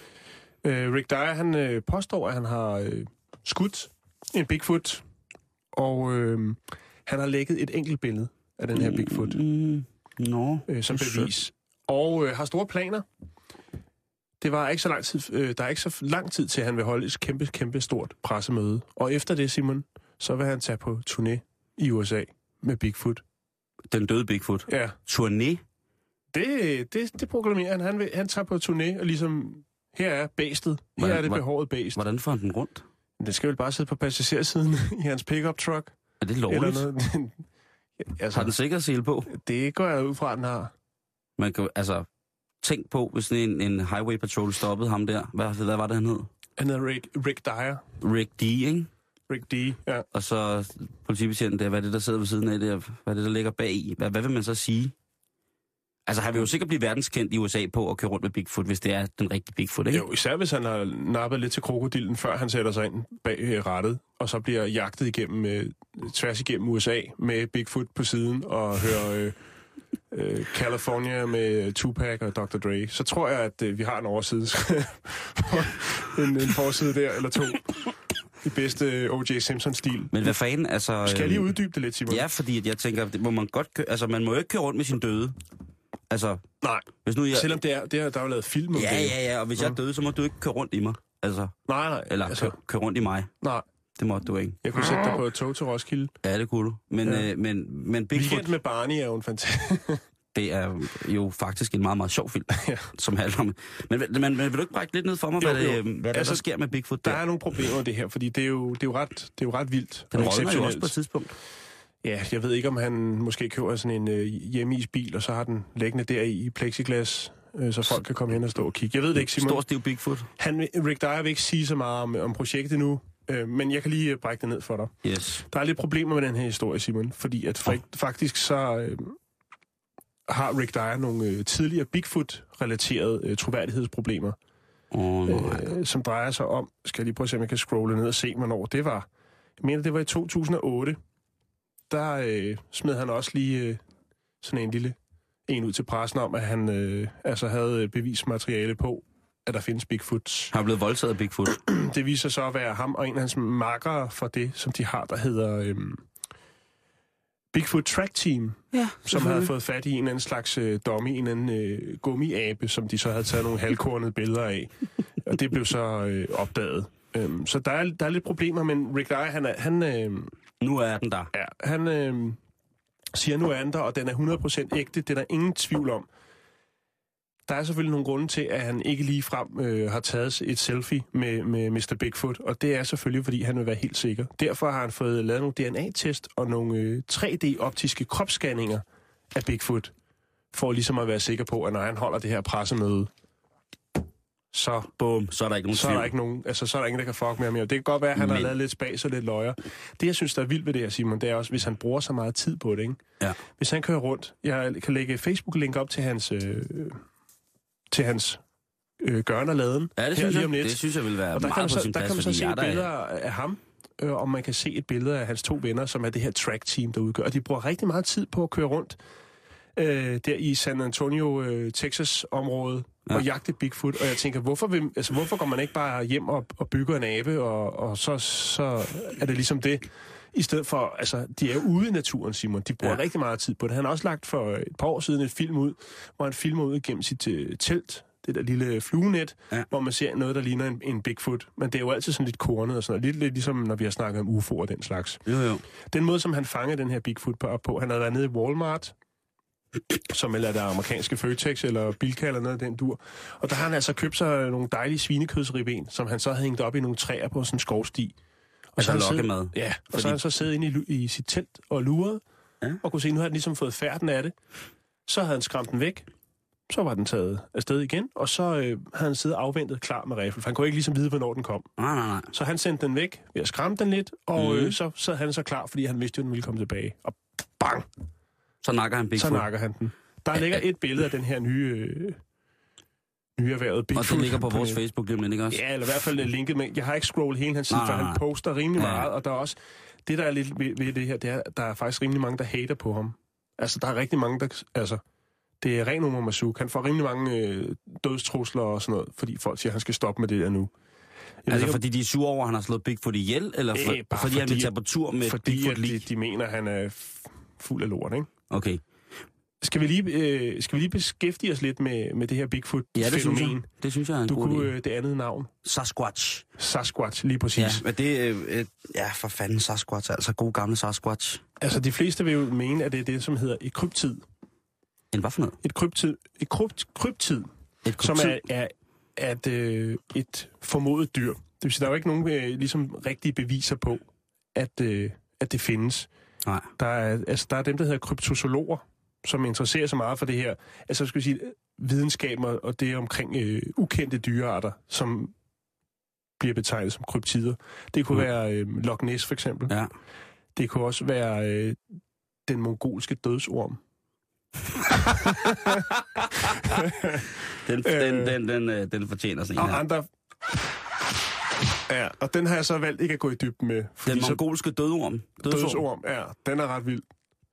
S4: Øh, Rick Dyer, han øh, påstår, at han har øh, skudt en Bigfoot, og øh, han har lægget et enkelt billede af den her Bigfoot
S5: Mm, Nå,
S4: øh, som bevis. Og øh, har store planer. Det var ikke så lang tid, øh, der er ikke så lang tid til, at han vil holde et kæmpe, kæmpe stort pressemøde. Og efter det, Simon, så vil han tage på turné i USA med Bigfoot.
S5: Den døde Bigfoot.
S4: Ja,
S5: Turné.
S4: det, det, det proklamerer han. Han, vil, han tager på turné, og ligesom, her er bæstet. Her
S5: Hvordan-
S4: er det behåret bæst.
S5: Hvordan får han den rundt?
S4: Det skal vel bare sidde på passagersiden *laughs* i hans pickup truck.
S5: Er det
S4: Eller
S5: lovligt?
S4: noget. *laughs* altså,
S5: Har den sikkerhedssele på?
S4: det går jeg ud fra, at den har.
S5: Man kan, altså, tænk på, hvis en, en highway patrol stoppede ham der. Hvad, hvad var det, han hed?
S4: Han hedder Rick, Rick Dyer.
S5: Rick D, ikke?
S4: Rick D. Ja.
S5: Og så politibetjenten der, hvad er det, der sidder ved siden af der? Hvad er det, der ligger bag i? Hvad, hvad vil man så sige? Altså, han vil jo sikkert blive verdenskendt i USA på at køre rundt med Bigfoot, hvis det er den rigtige Bigfoot, ikke?
S4: Jo, især hvis han har nappet lidt til krokodillen, før han sætter sig ind bag øh, rattet, og så bliver jagtet igennem, øh, tværs igennem USA med Bigfoot på siden, og hører øh, øh, California med Tupac og Dr. Dre. Så tror jeg, at øh, vi har en overside. *laughs* en, en forside der, eller to. I bedste O.J. Simpson-stil.
S5: Men hvad fanden, altså...
S4: Skal jeg lige
S5: øhm,
S4: uddybe det lidt, Simon?
S5: Ja, fordi jeg tænker, må man godt køre, altså man må jo ikke køre rundt med sin døde. Altså,
S4: Nej,
S5: hvis nu jeg...
S4: selvom det er, det er, der er jo lavet film om
S5: Ja,
S4: det.
S5: ja, ja, og hvis jeg er død, så må du ikke køre rundt i mig. Altså,
S4: Nej, nej.
S5: eller
S4: altså,
S5: køre, køre rundt i mig.
S4: nej.
S5: Det må du ikke.
S4: Jeg kunne sætte dig på et tog til Roskilde.
S5: Ja, det kunne du. Men,
S4: Ja.
S5: øh, men, men Bigfoot,
S4: Weekend med Barney er jo en fantastisk... *laughs*
S5: det er jo faktisk en meget, meget sjov film, *laughs*
S4: Ja.
S5: som handler om... Men, men, men vil du ikke brække lidt ned for mig,
S4: Jo,
S5: hvad, det,
S4: jo.
S5: hvad altså, der sker med Bigfoot
S4: Der
S5: der?
S4: er nogle problemer med det her, fordi det er jo, det er jo, ret, det er jo ret vildt.
S5: Den
S4: og
S5: rådner jo også på et tidspunkt.
S4: Ja, jeg ved ikke, om han måske køber sådan en øh, hjemmeisbil, og så har den liggende der i, plexiglas, øh, så folk kan komme hen og stå og kigge. Jeg ved det ikke, Simon.
S5: Stor stiv Bigfoot.
S4: Han, Rick Dyer vil ikke sige så meget om, om projektet nu, øh, men jeg kan lige øh, brække det ned for dig.
S5: Yes.
S4: Der er lidt problemer med den her historie, Simon, fordi at fakt, faktisk så øh, har Rick Dyer nogle øh, tidligere Bigfoot-relaterede øh, troværdighedsproblemer,
S5: oh,
S4: øh, som drejer sig om, skal jeg lige prøve at se, om jeg kan scrolle ned og se, hvornår det var. Jeg mener, det var i 2008. Der øh, smed han også lige øh, sådan en lille en ud til pressen om, at han øh, altså havde øh, bevismateriale på, at der findes Bigfoots.
S5: Han er blevet voldtaget af Bigfoot. *clears throat*
S4: Det viser sig at være ham og en af hans makkere for det, som de har, der hedder øhm, Bigfoot Track Team,
S5: Ja,
S4: som havde fået fat i en eller anden slags øh, dummy, en eller anden øh, gummiabe, som de så havde taget nogle halvkornede billeder af. *laughs* Og det blev så øh, opdaget. Øhm, så der er, der er lidt problemer, men Rick Dyer, han, er, han, øh,
S5: nu er den der.
S4: ja, han øh, siger, nu er den der, og den er 100% ægte. Det er der ingen tvivl om. Der er selvfølgelig nogle grunde til, at han ikke lige frem øh, har taget et selfie med, med Mr. Bigfoot, og det er selvfølgelig, fordi han vil være helt sikker. Derfor har han fået lavet nogle DNA-test og nogle øh, 3D-optiske kropsscanninger af Bigfoot, for ligesom at være sikker på, at når han holder det her pressemøde, så,
S5: Bum, så er der ikke nogen
S4: så er der ikke nogen, altså, så er der ingen, der kan fuck med mere. Det kan godt være, at han Men... har lavet lidt spas og lidt løjer. Det, jeg synes, der er vildt ved det her, Simon, det er også, hvis han bruger så meget tid på det, ikke?
S5: Ja.
S4: Hvis han kører rundt, jeg kan lægge Facebook-link op til hans, øh, til hans øh, gørn og laden.
S5: Ja, det synes, jeg, det synes jeg vil være
S4: og der
S5: meget
S4: kan, man
S5: på
S4: så,
S5: sin
S4: der
S5: plads,
S4: kan man så se
S5: jeg er
S4: billeder af ham, øh, og man kan se et billede af hans to venner, som er det her track-team, der udgør. Og de bruger rigtig meget tid på at køre rundt øh, der i San Antonio, øh, Texas-området, ja. Og jagte Bigfoot. Og jeg tænker, hvorfor, vil, altså, hvorfor går man ikke bare hjem og, og bygger en abe, og, og så, så er det ligesom det? I stedet for, altså, de er jo ude i naturen, Simon. De bruger
S5: ja.
S4: Rigtig meget tid på det. Han har også lagt for et par år siden et film ud, hvor han filmer ud gennem sit øh, telt, det der lille fluenet, ja. Hvor man ser noget, der ligner en, en Bigfoot. Men det er jo altid sådan lidt kornet og sådan noget. Lidt, lidt ligesom, når vi har snakket om UFO og den slags.
S5: Jo, jo.
S4: Den måde, som han fangede den her Bigfoot på, op på, han havde været nede i Walmart, som eller det amerikanske Føtex eller Bilka eller noget af den dur. Og der har han altså købt sig nogle dejlige svinekødsribben, som han så havde hængt op i nogle træer på sådan en skovsti. Og
S5: Altså
S4: har han siddet-. Ja, og
S5: Fordi-
S4: så har han så siddet inde i, i sit telt og luret, ja. Og kunne se, nu har han ligesom fået færden af det. Så havde han skræmt den væk, så var den taget afsted igen, og så øh, havde han siddet afventet klar med rifle, for han kunne ikke ligesom vide, hvornår den kom.
S5: Nej, nej, nej.
S4: Så han sendte den væk ved at skræmme den lidt, og
S5: Mhm.
S4: øh, så sad han så klar, fordi han vidste at den ville komme tilbage. Og bang,
S5: Så nakker han
S4: så
S5: Bigfoot.
S4: nakker han den. Der ligger et billede af den her nye, øh, nye erhvervet Bigfoot.
S5: Og det ligger på vores. Facebook, lige om lidt, ikke også?
S4: Ja, eller i hvert fald linket, men jeg har ikke scrollet hele hans side, for han poster rimelig meget, og der er også, det der er lidt ved, ved det her, det er, der er faktisk rimelig mange, der hater på ham. Altså, der er rigtig mange, der, altså, det er ren Omar Masuk. Han får rimelig mange øh, dødstrusler og sådan noget, fordi folk siger, at han skal stoppe med det der nu. Jeg
S5: Altså
S4: ikke,
S5: fordi de er sure over, at han har slået Bigfoot ihjel, eller for,
S4: Øh, bare
S5: fordi, han vil
S4: fordi-
S5: tage på tur med
S4: fordi
S5: Bigfoot
S4: at de, de mener, at han er fuld af lort, ikke?
S5: Okay.
S4: Skal vi lige, øh, skal vi lige beskæftige os lidt med, med det her
S5: Ja, det synes
S4: Bigfoot-fænomen?
S5: jeg. Det synes jeg er en
S4: du
S5: god
S4: kunne øh, det andet navn.
S5: Sasquatch.
S4: Sasquatch, lige præcis.
S5: Ja, men det øh, øh, ja, for fanden Sasquatch, altså god gamle Sasquatch.
S4: Altså, de fleste vil jo mene, at det er det, som hedder et kryptid.
S5: En hvad for noget?
S4: Et kryptid, et krypt, kryptid
S5: Et
S4: som
S5: kryptid?
S4: er, er at, øh, et formodet dyr. Det vil sige, der er jo ikke nogen øh, ligesom, rigtige beviser på, at, øh, at det findes.
S5: Nej.
S4: Der er, altså, der er dem, der hedder kryptozoologer, som interesserer sig meget for det her. Altså, skal vi sige, videnskab og, det omkring øh, ukendte dyrearter, som bliver betegnet som kryptider. Det kunne
S5: Mm.
S4: være øh, Loch Ness, for eksempel.
S5: Ja.
S4: Det kunne også være øh, den mongolske dødsorm. *laughs*
S5: Den,
S4: Øh.
S5: den, den, den, øh, den fortjener en
S4: Og
S5: her.
S4: andre... Ja, og den har jeg så valgt ikke at gå i dybden med.
S5: Den mongolske dødorm. Dødsorm.
S4: dødsorm, ja, den er ret vild.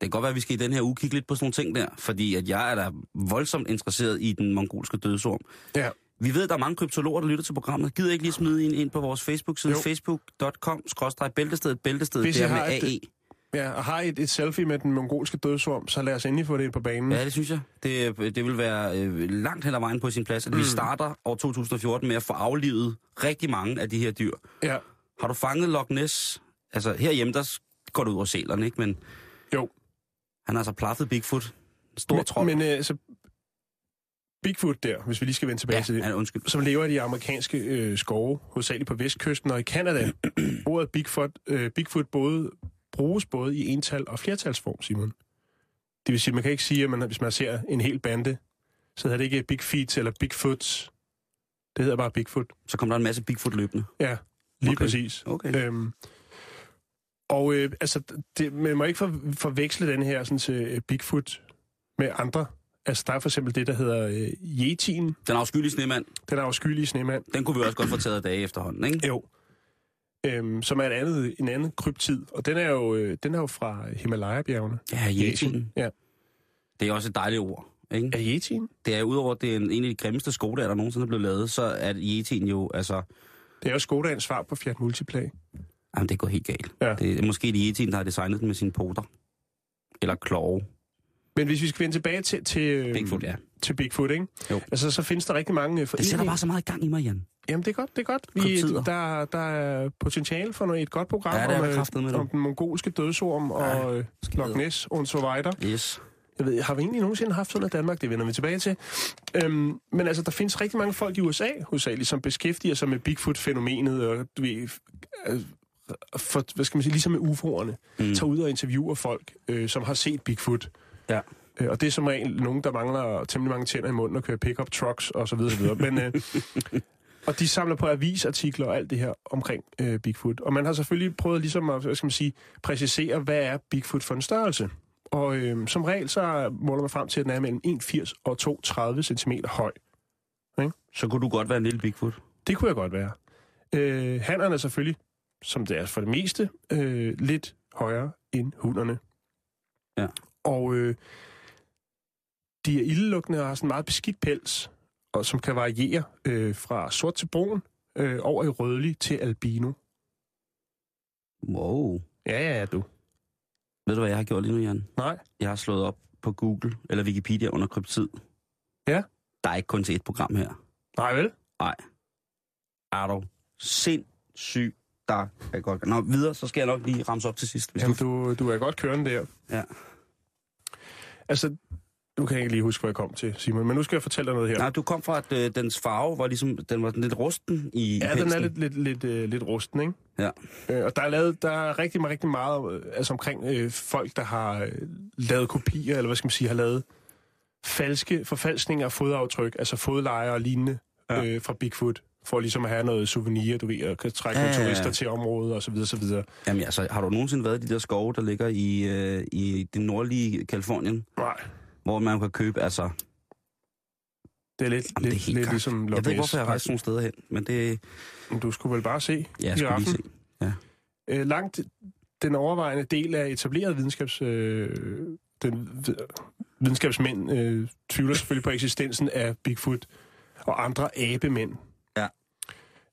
S5: Det kan godt være, at vi skal i den her uge kigge lidt på sådan nogle ting der, fordi at jeg er da voldsomt interesseret i den mongolske dødsorm.
S4: Ja,
S5: Vi ved, at der er mange kryptologer, der lytter til programmet. Gider ikke lige smide en ind på vores Facebook-side, facebook.com-bæltestedet, bæltestedet, der med AE.
S4: Ja, og har I et, et selfie med den mongolske dødsorm, så lad os endelig få det ind på banen.
S5: Ja, det synes jeg. Det, det vil være øh, langt hen ad vejen på sin plads, at mm. vi starter år 2014 med at få aflivet rigtig mange af de her dyr.
S4: ja.
S5: Har du fanget Loch Ness? Altså, herhjemme, der går du ud over sælerne, ikke? Men
S4: Jo.
S5: han har altså plaffet Bigfoot. Stor
S4: men,
S5: trold.
S4: Men øh, så Bigfoot der, hvis vi lige skal vende tilbage
S5: ja,
S4: til det,
S5: ja, undskyld.
S4: som lever i de amerikanske øh, skove, hovedsageligt på vestkysten og i Kanada. Ordet *clears throat* Bigfoot, øh, Bigfoot både, bruges både i ental og flertalsform, Simon. Det vil sige, man kan ikke sige, at man, hvis man ser en hel bande, så hedder det ikke Big Feet eller Bigfoots. Det hedder bare Bigfoot.
S5: Så kommer der en masse Bigfoot løbende.
S4: Ja, lige
S5: Okay.
S4: præcis.
S5: Okay.
S4: Øhm, og øh, altså, det, man må ikke for, forveksle den her sådan, til øh, Bigfoot med andre. Altså, der er for eksempel det, der hedder øh, Yetien.
S5: Den afskyelige snemand,
S4: Den afskyelige snemand.
S5: den kunne vi også godt få taget af dage efterhånden, ikke?
S4: Jo. Øhm, som er et andet, en anden kryptid. Og den er jo, øh, den er jo fra Himalaya-bjergene.
S5: Ja, Yetien.
S4: Ja.
S5: Det er også et dejligt ord, ikke?
S4: Er Yetien?
S5: Det er udover, at det er en, en af de grimmeste skodaer, der nogensinde er blevet lavet, så er Yetien jo, altså...
S4: Det er jo Skodans svar på Fiat Multipla.
S5: Jamen, det går helt galt.
S4: Ja.
S5: Det er måske det Yetien, der har designet den med sine poter. Eller klove.
S4: Men hvis vi skal vende tilbage til, til,
S5: Bigfoot, ja.
S4: til Bigfoot, ikke?
S5: Jo.
S4: Altså, så findes der rigtig mange øh,
S5: Det sætter
S4: foreninger.
S5: bare så meget i gang i mig, Jan.
S4: Jamen, det er godt, det er godt. Vi, der, der er potentiale for noget, et godt program
S5: Ja,
S4: om, øh,
S5: kraftedeme, du.
S4: om den mongolske dødsorm og øh, Loch Ness og så videre.
S5: Yes.
S4: Jeg ved, har vi egentlig nogensinde haft sådan i Danmark? Det vender vi tilbage til. Øhm, men altså, der findes rigtig mange folk i USA, hovedsageligt, som beskæftiger sig med Bigfoot-fænomenet, og du ved, øh, for, hvad skal man sige, ligesom med UFO'erne,
S5: mm.
S4: tager ud og interviewer folk, øh, som har set Bigfoot.
S5: Ja.
S4: Øh, og det er som regel nogen, der mangler temmelig mange tænder i munden og kører pickup trucks og så videre, så videre. Men, øh, *laughs* og de samler på avisartikler og alt det her omkring øh, Bigfoot. Og man har selvfølgelig prøvet ligesom at, hvad skal man sige, præcisere, hvad er Bigfoot for en størrelse. Og øh, som regel så måler man frem til, at den er mellem 1,80 og 2,30 cm høj.
S5: Så kunne du godt være en lille Bigfoot.
S4: Det kunne jeg godt være. Øh, hannerne er selvfølgelig, som det er for det meste, øh, lidt højere end hunderne.
S5: Ja.
S4: Og øh, de er ildelugtende og har sådan en meget beskidt pels, og som kan variere øh, fra sort til brun, øh, over i rødlig til albino.
S5: Wow.
S4: Ja, ja, ja, du.
S5: Ved du, hvad jeg har gjort lige nu, Jan?
S4: Nej.
S5: Jeg har slået op på Google eller Wikipedia under kryptid.
S4: Ja.
S5: Der er ikke kun til et program her.
S4: Nej, vel?
S5: Nej. Er du sindssyg, der er godt... Nå, videre, så skal jeg nok lige ramse op til sidst. Hvis
S4: Jamen,
S5: du...
S4: du, du er godt kørende der.
S5: Ja.
S4: Altså, nu kan jeg ikke lige huske, hvor jeg kom til, Simon, men nu skal jeg fortælle dig noget her.
S5: Nej, du kom fra, at øh, dens farve var ligesom... Den var lidt rusten i i
S4: Ja, den er lidt, lidt, lidt, øh, lidt rusten, ikke?
S5: Ja.
S4: Øh, og der er, lavet, der er rigtig, rigtig meget øh, altså omkring øh, folk, der har øh, lavet kopier, eller hvad skal man sige, har lavet falske forfalskninger af fodaftryk, altså fodlejer og lignende
S5: Ja.
S4: øh, fra Bigfoot, for ligesom at have noget souvenir, du ved, og kan trække
S5: Ja,
S4: ja,
S5: ja,
S4: turister til området, og så videre, så videre.
S5: Jamen altså, har du nogensinde været i de der skove, der ligger i, øh, i det nordlige Kalifornien,
S4: Nej,
S5: hvor man kan købe, altså...
S4: det er lidt,
S5: Jamen, det er
S4: lidt, lidt
S5: gak.
S4: ligesom
S5: Jeg ved ikke, hvorfor jeg har
S4: Ness.
S5: rejst nogle steder hen, men det...
S4: Du skulle vel bare se
S5: Ja, jeg skulle lige se.
S4: Øh, langt den overvejende del af etableret videnskabs... Øh, den, vid- videnskabsmænd øh, tvivler selvfølgelig på eksistensen af Bigfoot og andre abemænd.
S5: Ja.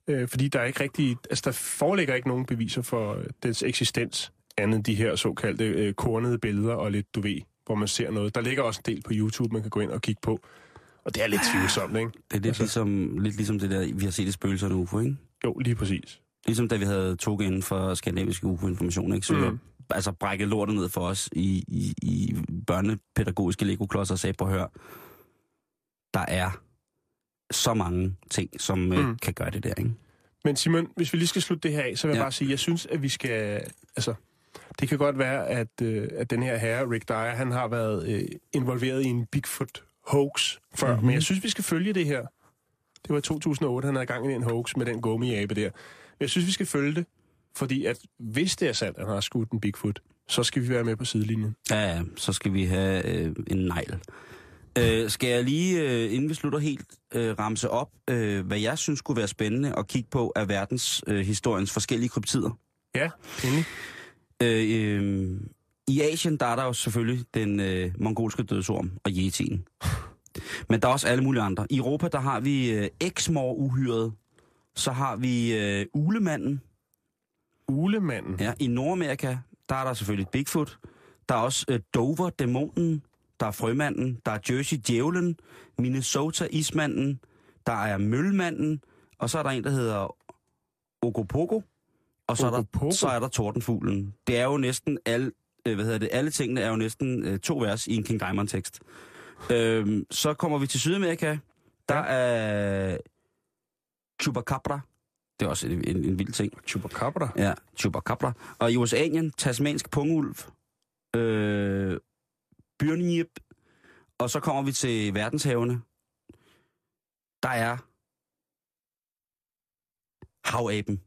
S4: Øh, fordi der er ikke rigtig... Altså, der foreligger ikke nogen beviser for dens eksistens, andet end de her såkaldte øh, kornede billeder og lidt, du ved, hvor man ser noget. Der ligger også en del på YouTube, man kan gå ind og kigge på. Og det er lidt tvivlsomt, ikke?
S5: Det er lidt,
S4: Altså-
S5: ligesom, lidt ligesom det der, vi har set i spøgelser nu, UFO, ikke?
S4: Jo, lige præcis.
S5: Ligesom da vi havde tog inden for skandinavisk UFO-information, ikke? Så mm. Altså brækket lortet ned for os i, i, i børnepædagogiske legoklodser og sagde på hør, der er så mange ting, som mm. øh,
S4: Mm.
S5: kan gøre det der, ikke?
S4: Men Simon, hvis vi lige skal slutte det her af, så vil jeg
S5: Ja.
S4: bare sige, jeg synes, at vi skal... Altså, det kan godt være, at, øh, at den her herre, Rick Dyer, han har været øh, involveret i en Bigfoot hoax før.
S5: Mhm.
S4: Mm-hmm. Men jeg synes, vi skal følge det her. Det var i 2008, han havde gang i en hoax med den gummiabe der. Men jeg synes, vi skal følge det, fordi at hvis det er sandt, at han har skudt en Bigfoot, så skal vi være med på sidelinjen.
S5: Ja, ja, så skal vi have øh, en negl. Øh, skal jeg lige, øh, inden vi slutter helt, øh, ramse op, øh, hvad jeg synes kunne være spændende at kigge på af verdenshistoriens øh, historiens forskellige kryptider?
S4: Ja, endelig.
S5: Øh, øh, I Asien, der er der jo selvfølgelig den øh, mongolske dødsorm og yetien. Men der er også alle mulige andre. I Europa, der har vi øh, Exmoor-uhyret. Så har vi øh, Ulemanden.
S4: Ulemanden.
S5: Ja, I Nordamerika, der er der selvfølgelig Bigfoot. Der er også øh, Dover-dæmonen. Der er Frømanden. Der er Jersey Djævlen. Minnesota-ismanden. Der er Mølmanden. Og så er der en, der hedder Ogopogo. Og så er, der, så er der Tordenfuglen. Det er jo næsten alle, øh, hvad hedder det, alle tingene er jo næsten øh, to vers i en King Diamond tekst. Øhm, så kommer vi til Sydamerika. Der er Chupacabra. Det er også en, en, en vild ting.
S4: Chupacabra.
S5: Ja, Chupacabra. Og i Oceanien, tasmansk pungulv, øh, byrnjip, og så kommer vi til verdenshavene. Der er havaben.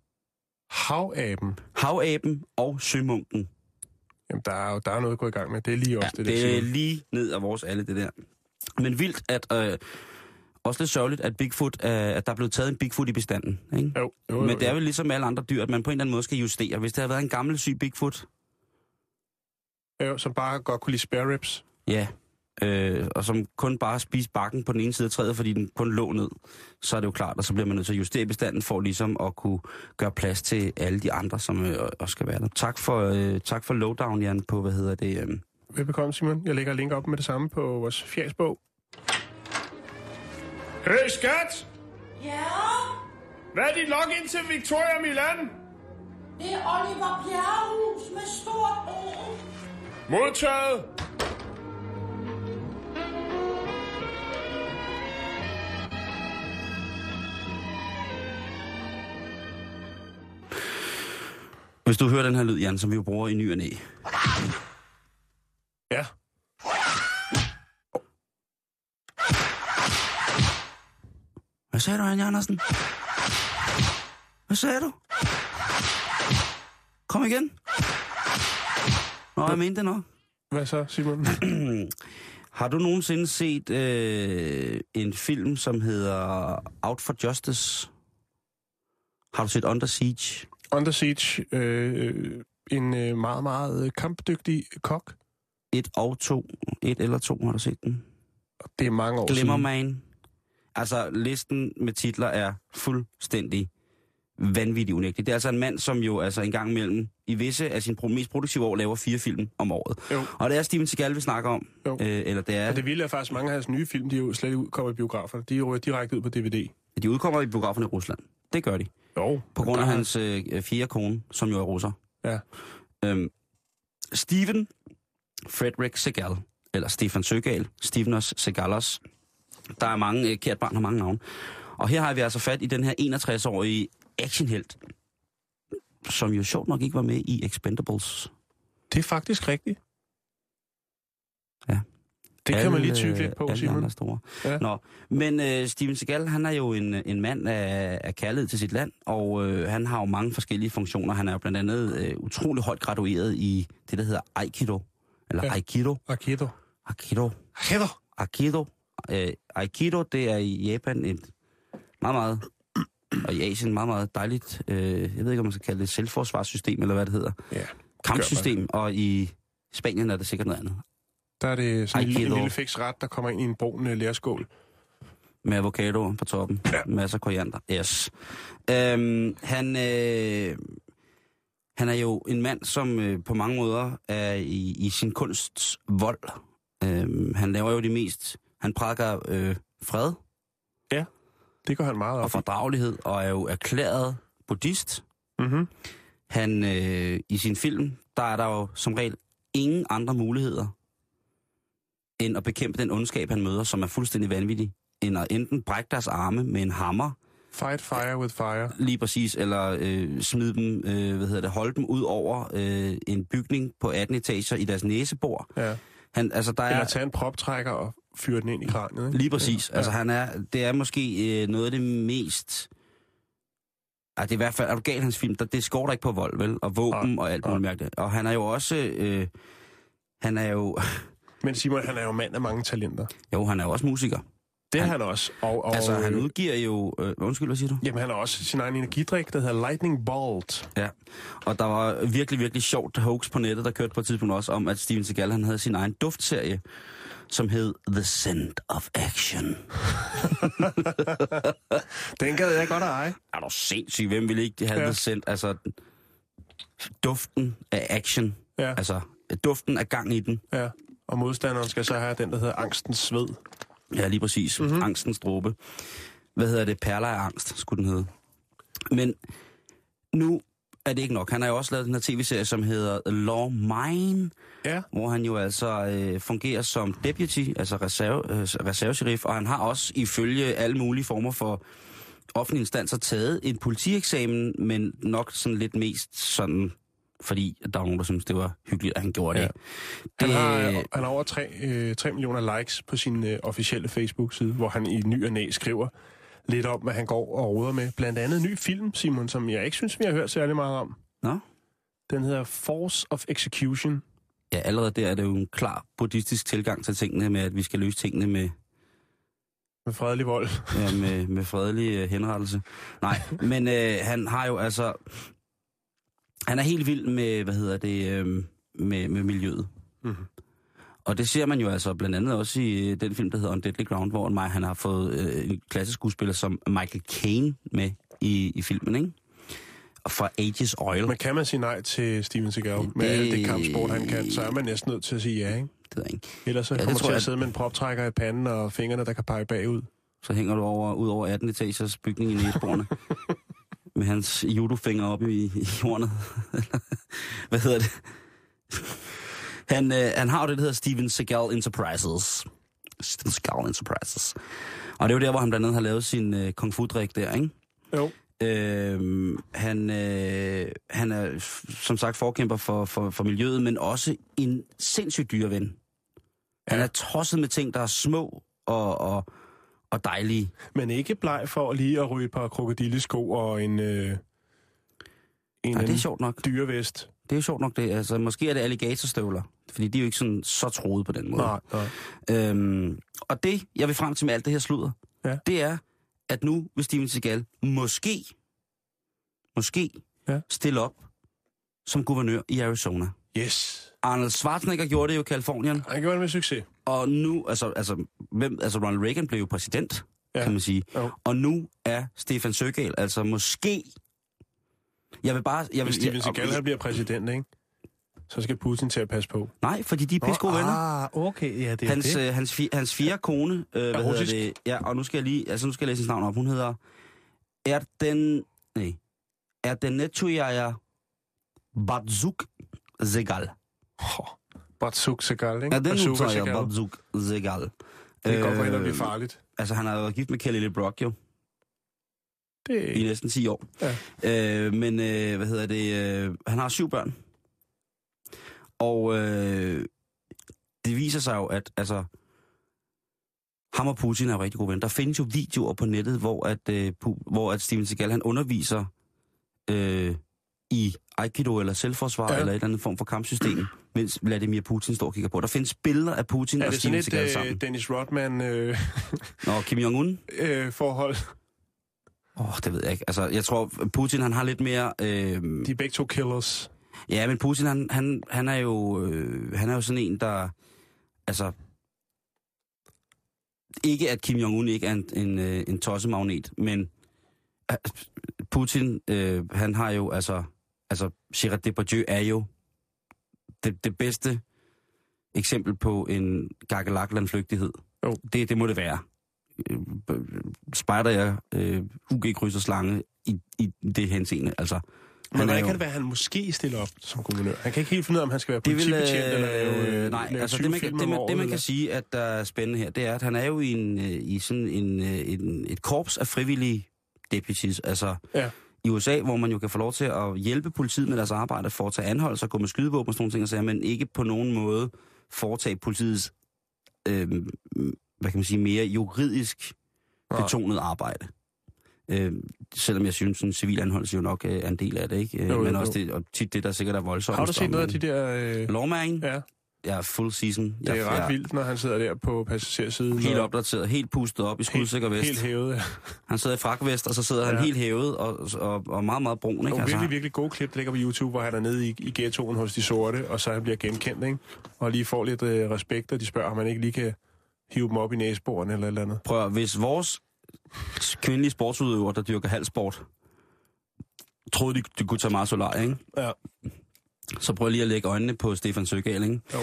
S4: Havaben.
S5: Havaben og sømunken.
S4: Jamen, der er jo der er noget at gå i gang med. Det er lige også
S5: Ja,
S4: det, der
S5: det er lige ned af vores alle, det der. Men vildt, at... Øh, også lidt sørgeligt, at, Bigfoot, øh, at der er blevet taget en Bigfoot i bestanden. Ikke?
S4: Jo, jo, jo,
S5: Men det er vel ligesom alle andre dyr, at man på en eller anden måde skal justere. Hvis det havde været en gammel syg Bigfoot,
S4: jo, som bare godt kunne lide spare ribs.
S5: Ja, øh, og som kun bare spiser bakken på den ene side af træet, fordi den kun lå ned, så er det jo klart, og så bliver man nødt til at justere bestanden for ligesom at kunne gøre plads til alle de andre, som øh, også skal være der. Tak for, øh, tak for lowdown, Jan, på, hvad hedder det? Øh.
S4: Velbekomme, Simon. Jeg lægger link op med det samme på vores fjæsbog. Hey, skat!
S7: Ja,
S4: Hvad er dit login til Victoria Milan?
S7: det er Oliver Bjerrehus med stort O.
S4: Modtaget!
S5: Hvis du hører den her lyd, Jan, som vi jo bruger i ny og næ.
S4: Ja.
S5: Hvad sagde du, Jan Andersen? Hvad sagde du? Kom igen. Nå, jeg mente det nok.
S4: Hvad så, Simon? *clears throat*
S5: Har du nogensinde set øh, en film, som hedder Out for Justice? Har du set Under Siege?
S4: Under Siege. Øh, en øh, meget, meget øh, kampdygtig kok.
S5: Et og to. Et eller to, har du set den?
S4: Det er mange år siden.
S5: Glimmerman. Altså, listen med titler er fuldstændig vanvittig unægtelig. Det er altså en mand, som jo altså en gang imellem i visse af sine pro- mest produktive år laver fire film om året.
S4: Jo.
S5: Og det er Steven Seagal, vi snakker om.
S4: Jo.
S5: Øh, eller det er,
S4: Og det vilde er faktisk, mange af hans nye film, de er jo slet ikke udkommer i biografer. De er jo direkte ud på DVD.
S5: de udkommer i biograferne i Rusland. Det gør de.
S4: Jo.
S5: På grund af hans øh, fjerde kone, som jo er russer.
S4: Ja.
S5: Øhm, Steven Frederick Segal, eller Stefan Søgal, Stevenos Segalos. Der er mange, øh, kært barn har mange navne. Og her har vi altså fat i den her 61-årige actionhelt, som jo sjovt nok ikke var med i Expendables.
S4: Det er faktisk rigtigt.
S5: Ja.
S4: Det kan man lige
S5: Alle,
S4: tykke lidt på,
S5: alle
S4: Simon.
S5: andre store.
S4: Ja.
S5: Nå, men øh, Steven Seagal, han er jo en, en mand af, af kærlighed til sit land, og øh, han har jo mange forskellige funktioner. Han er jo blandt andet øh, utrolig højt gradueret i det, der hedder Aikido. Eller
S4: Ja.
S5: Aikido.
S4: Aikido.
S5: Aikido.
S4: Aikido.
S5: Aikido. Øh, Aikido, det er i Japan et meget, meget, og i Asien meget, meget dejligt, øh, jeg ved ikke, om man skal kalde det et selvforsvarssystem, eller hvad det hedder.
S4: Ja.
S5: Kampsystem, og i Spanien er det sikkert noget andet.
S4: Der er det sådan en, en lille fiks ret, der kommer ind i en brun øh, lærskål.
S5: Med avocado på toppen.
S4: Ja.
S5: Ja. Masser af koriander. Yes. Øhm, han, øh, han er jo en mand, som øh, på mange måder er i, i sin kunsts vold. Øhm, han laver jo det mest... Han prædiker øh, fred
S4: Det går han meget
S5: og
S4: op i.
S5: fordragelighed, og er jo erklæret buddhist.
S4: Mm-hmm.
S5: Han, øh, I sin film, der er der jo som regel ingen andre muligheder, end at bekæmpe den ondskab, han møder, som er fuldstændig vanvittig, end at enten brække deres arme med en hammer,
S4: Fight fire with fire.
S5: lige præcis, eller øh, smide dem, øh, hvad hedder det, holde dem ud over øh, en bygning på 18 etager i deres næsebor.
S4: Ja.
S5: Han, altså, der
S4: Eller
S5: er,
S4: tage en proptrækker og fyre den ind i kraniet. Ikke?
S5: lige præcis,
S4: Ja.
S5: altså han er, det er måske øh, noget af det mest, ej, det er i hvert fald, er du gal, hans film, der, det skår der ikke på vold, vel, og våben
S4: Nej,
S5: og alt muligt mærkeligt. Og han er jo også, øh, han er jo, *laughs*
S4: Men Simon, han er jo mand af mange talenter.
S5: jo, han er jo også musiker.
S4: Det er
S5: Han-
S4: han også. Og, og,
S5: Altså, han udgiver jo, øh, undskyld, hvad siger du?
S4: Jamen, han har også sin egen energidrik, der hedder Lightning Bolt.
S5: Ja, og der var virkelig, virkelig sjovt hoax på nettet, der kørte på et tidspunkt også om, at Steven Seagal han havde sin egen duftserie, som hed The Scent of Action. *laughs*
S4: Den gad jeg godt at eje.
S5: Er du sindssyg? Hvem ville ikke have
S4: ja.
S5: The Scent? Altså, duften af action.
S4: Ja.
S5: Altså, duften af gang i den.
S4: Ja. Og modstanderen skal så have den, der hedder angstens sved.
S5: Ja, lige præcis.
S4: Mhm.
S5: Mm-hmm. Angstens dråbe. Hvad hedder det? Perler af angst, skulle den hedde. Men nu er det ikke nok. Han har jo også lavet den her tv-serie, som hedder Law Mine,
S4: Ja.
S5: hvor han jo altså øh, fungerer som deputy, altså reserve, øh, reservesheriff, og han har også ifølge alle mulige former for offentlige instanser taget en politieksamen, men nok sådan lidt mest sådan, fordi der var nogen, der synes det var hyggeligt, at han gjorde det.
S4: Ja. Han
S5: det
S4: har, han har over 3, øh, 3 millioner likes på sin øh, officielle Facebook-side, hvor han i ny og næ skriver lidt om, hvad han går og råder med. Blandt andet en ny film, Simon, som jeg ikke synes, vi har hørt særlig meget om.
S5: Nå?
S4: Den hedder Force of Execution.
S5: Ja, allerede der er det jo en klar buddhistisk tilgang til tingene med, at vi skal løse tingene med,
S4: Med fredelig vold.
S5: ja, med, med fredelig øh, henrettelse. Nej, *laughs* men øh, han har jo altså... Han er helt vild med, hvad hedder det, øh, med, med miljøet.
S4: Mhm.
S5: Og det ser man jo altså blandt andet også i øh, den film, der hedder On Deadly Ground, hvor mig, han har fået øh, en klassisk skuespiller som Michael Caine med i, i filmen, ikke? Og fra Aegis Oil.
S4: Men kan man sige nej til Steven Seagal med
S5: Det-
S4: alt det kampsport, han kan, så er man næsten nødt til at sige ja, ikke?
S5: Det ved jeg ikke.
S4: Ellers så
S5: Ja,
S4: kommer
S5: tror
S4: til
S5: jeg-
S4: at sidde med en proptrækker i panden og fingrene, der kan pege bagud.
S5: Så hænger du over, ud over 18 etagers bygning i næsborene. *laughs* med hans judofinger oppe i, i hornet. *laughs* Hvad hedder det? Han, øh, han har jo det, der hedder Steven Seagal Enterprises. Steven Seagal Enterprises. Og det er jo der, hvor han blandt andet har lavet sin øh, kung fu-drik der, ikke?
S4: Jo.
S5: Øh, han, øh, han er som sagt forkæmper for, for, for miljøet, men også en sindssygt dyreven. Han
S4: Ja.
S5: er tosset med ting, der er små og, og, og dejlige.
S4: Men ikke bleg for lige at ryge et par krokodillesko og en, øh, en
S5: Ja, det er sjovt nok.
S4: dyrevest.
S5: Det er jo sjovt nok det. Altså, måske er det alligatorstøvler, fordi de er jo ikke sådan så troede på den måde.
S4: Nej, nej.
S5: Øhm, og det, jeg vil frem til med alt det her sludder,
S4: Ja.
S5: det er, at nu vil Steven Seagal måske, måske
S4: Ja.
S5: stille op som guvernør i Arizona.
S4: Yes.
S5: Arnold Schwarzenegger gjorde det jo i Kalifornien,
S4: Han gjorde det med succes.
S5: og nu, altså, altså, hvem, altså Ronald Reagan blev jo præsident,
S4: Ja.
S5: ja. kan man sige.
S4: Jo.
S5: Og nu er Stefan Søgaal altså måske... Jeg vil bare... Jeg vil,
S4: Hvis Steven
S5: jeg-
S4: Seagal han bliver præsident, ikke? Så skal Putin til at passe på.
S5: Nej, fordi de er pisse gode venner.
S4: Ah, okay, ja, det er
S5: Hans,
S4: det.
S5: øh, hans, fi, hans fjerde kone, øh, hvad hedder
S4: russisk.
S5: det? Ja, og nu skal jeg lige, altså nu skal jeg læse hendes navn op. Hun hedder Erden, nej, Erdenetujaya Badzuk Zegal.
S4: Batsuk Seagal, ikke?
S5: Erdenetujaya
S4: Seagal.
S5: Badzuk Zegal.
S4: Det kan godt gå hen og blive
S5: Øh,
S4: farligt.
S5: Altså, han har været gift med Kelly LeBrock jo,
S4: Det
S5: i næsten 10 år.
S4: Ja.
S5: Øh, men, øh, hvad hedder det, øh, han har syv børn. Og øh, det viser sig jo, at altså, ham og Putin er rigtig gode venner. Der findes jo videoer på nettet, hvor at, øh, hvor at Steven Seagal, han underviser øh, i Aikido eller selvforsvar
S4: Ja.
S5: eller et eller andet form for kampsystem, mens Vladimir Putin står og kigger på. Der findes billeder af Putin
S4: er
S5: og
S4: sådan
S5: Seagal
S4: et
S5: sammen.
S4: øh, Dennis Rodman øh, *laughs*
S5: Nå, Kim Jong-un?
S4: øh, forhold?
S5: Åh, oh, det ved jeg ikke. Altså, jeg tror, Putin han har lidt mere... Øh,
S4: De er begge to killers.
S5: Ja, men Putin, han, han, han, er jo, øh, han er jo sådan en, der... Altså... Ikke at Kim Jong-un ikke er en, en, øh, en tossemagnet, men øh, Putin, øh, han har jo altså... Altså, Gerard Depardieu er jo det, det bedste eksempel på en gakkelakland-flygtighed.
S4: Jo.
S5: Det, det må det være. Øh, Spejder jeg øh, UG-krydser slange i, i det henseende, altså...
S4: Men hvordan kan det være, at han måske stiller op som guvernør? Han kan ikke helt finde ud af, om han skal være politibetjent eller lave,
S5: øh,
S4: øh,
S5: nej,
S4: lave
S5: altså
S4: 20
S5: det man, kan, det, man,
S4: året,
S5: det man
S4: eller-
S5: kan sige, at der er spændende her, det er, at han er jo i, en, øh, i sådan en, øh, en, et korps af frivillige deputies. Altså
S4: Ja.
S5: I USA, hvor man jo kan få lov til at hjælpe politiet med deres arbejde, foretage anholdelser, gå med skydevåben og sådan nogle ting, og sager, men ikke på nogen måde foretage politiets, øh, hvad kan man sige, mere juridisk betonet arbejde. Øh, selvom jeg synes, en civil anholdelse jo nok øh, er en del af det, ikke? Øh,
S4: Jo, jo,
S5: men
S4: jo.
S5: også det, og tit det, der sikkert er voldsomt.
S4: Har du set noget af de der... Øh...
S5: Lawman?
S4: Ja.
S5: Jeg er full season.
S4: Det
S5: jeg,
S4: er ret
S5: jeg,
S4: vildt, når han sidder der på passagersiden.
S5: Helt
S4: og-
S5: opdateret, helt pustet op i skudsikker vest.
S4: Helt hævet, ja.
S5: Han sidder i frakvest, og så sidder ja. han helt hævet og, og, og meget, meget brun. Ikke?
S4: Nogle
S5: Altså,
S4: virkelig, virkelig gode klip, der ligger på YouTube, hvor han er nede i, i ghettoen hos de sorte, og så han bliver genkendt, ikke? Og lige får lidt øh, respekt, og de spørger, om man ikke lige kan hive dem op i næseboren eller eller andet.
S5: Prøv at, hvis vores kvindelige sportsudøvere, der dyrker halvsport, troede, de, de kunne tage meget solar, ikke?
S4: Ja.
S5: Så prøv lige at lægge øjnene på Stefan Søgaard, ikke?
S4: Jo.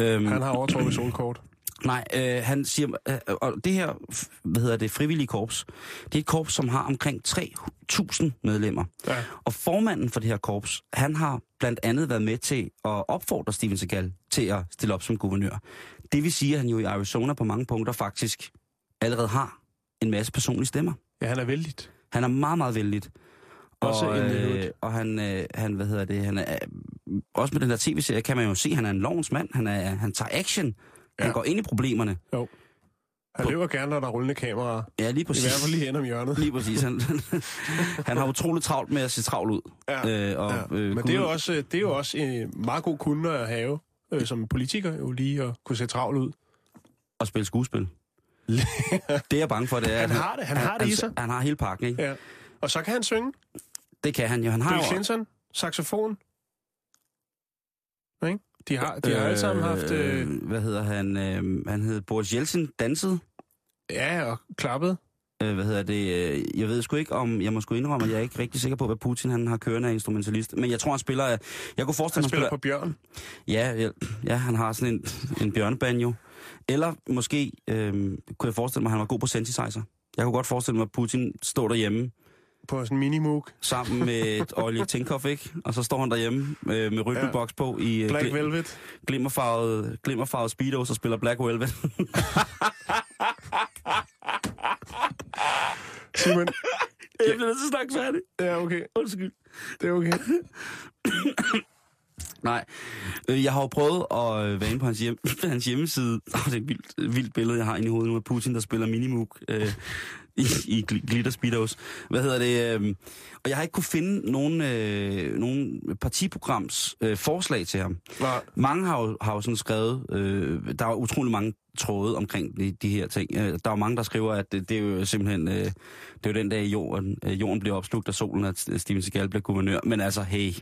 S5: Øhm,
S4: Han har overtrukket solkort. *clears throat*
S5: Nej, øh, han siger, øh, og det her, hvad hedder det, frivillige korps, det er et korps, som har omkring 3.000 medlemmer.
S4: Ja.
S5: Og formanden for det her korps, han har blandt andet været med til at opfordre Steven Seagal til at stille op som guvernør. Det vil sige, at han jo i Arizona på mange punkter faktisk allerede har en masse personlige stemmer.
S4: Ja, han er vældig.
S5: Han er meget, meget vældig.
S4: Også
S5: og,
S4: en
S5: øh, og han, øh, han, hvad hedder det, han er, også med den der tv-serie kan man jo se, at han er en lovens mand. Han, er, han tager action. Ja. Han går ind i problemerne.
S4: Han løber gerne, når der er rullende kameraer.
S5: Ja, lige
S4: I
S5: præcis.
S4: hvert fald lige hen om hjørnet.
S5: Lige præcis. Han, *laughs* han har utroligt travlt med at se travl ud.
S4: Ja.
S5: Øh, og,
S4: Ja.
S5: øh,
S4: Men det er jo også, det er jo også en meget god kunde at have øh, som politiker, jo lige at kunne se travlt ud.
S5: at spille skuespil. *laughs* det er jeg bange for, det er...
S4: Han
S5: at
S4: har det, han har det i sig.
S5: Han har hele pakken, ikke?
S4: Ja. Og så kan han synge.
S5: Det kan han jo. Han har
S4: Bill
S5: jo...
S4: Clinton, saxofon. De har, de har alle sammen haft... Øh,
S5: Hvad hedder han? Øh, han hed Boris Jeltsin, danset.
S4: ja, og klappet.
S5: Øh, hvad hedder det? øh, Jeg ved sgu ikke om... Jeg må sgu indrømme, at jeg er ikke rigtig sikker på, hvad Putin han har kørende af instrumentalist. Men jeg tror, han spiller... Jeg kunne forestille
S4: Han
S5: mig,
S4: spiller på Bjørn.
S5: Ja, ja, ja, han har sådan en, en bjørnebanjo. Eller måske øh, kunne jeg forestille mig, at han var god på synthesizer. Jeg kunne godt forestille mig, at Putin står derhjemme
S4: På sådan en minimoog.
S5: sammen med et Olje Tinkoff, ikke? Og så står han derhjemme øh, med rytmeboks på i øh,
S4: Black
S5: glim-
S4: Velvet.
S5: glimmerfarvet, glimmerfarvet Speedos og spiller Black Velvet. *laughs*
S4: Simon.
S5: jeg bliver nødt til at snakke færdig.
S4: Ja, okay.
S5: Undskyld.
S4: Det er okay. *coughs*
S5: Nej, øh, jeg har jo prøvet at øh, være inde på hans, hjem, *coughs* hans hjemmeside. Oh, det er et vildt, vildt billede, jeg har inde i hovedet nu af Putin, der spiller Minimoog øh, i, i gl- Glitter Speedos. Hvad hedder det? Øh, og jeg har ikke kunne finde nogen, øh, nogen partiprograms øh, forslag til ham.
S4: Nej.
S5: Mange har jo, har jo sådan skrevet, øh, der er utrolig mange tråde omkring de, de her ting. Øh, der er jo mange, der skriver, at det, det er jo simpelthen, øh, det er jo den dag jorden, øh, jorden bliver opslugt af solen, at Steven Seagal bliver guvernør. Men altså, hey,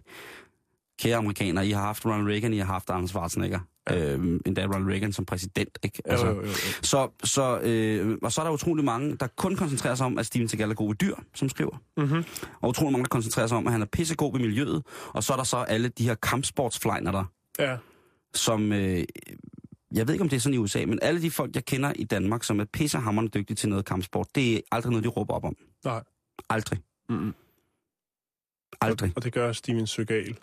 S5: kære amerikanere, I har haft Ronald Reagan, I har haft Arnold Schwarzenegger. Ja. Øhm, endda Ronald Reagan som præsident, ikke?
S4: Jo, jo, jo, jo.
S5: Så, så, øh, og så er der utrolig mange, der kun koncentrerer sig om, at Steven Seagal er god ved dyr, som skriver.
S4: Mm-hmm.
S5: Og utrolig mange, der koncentrerer sig om, at han er pissegod ved miljøet. Og så er der så alle de her kampsportsflejner der,
S4: Ja.
S5: som... Øh, jeg ved ikke, om det er sådan i USA, men alle de folk, jeg kender i Danmark, som er pissehammerende dygtige til noget kampsport, det er aldrig noget, de råber op om.
S4: Nej.
S5: Aldrig.
S4: Mm-hmm.
S5: Aldrig.
S4: Og det gør Steven Seagal.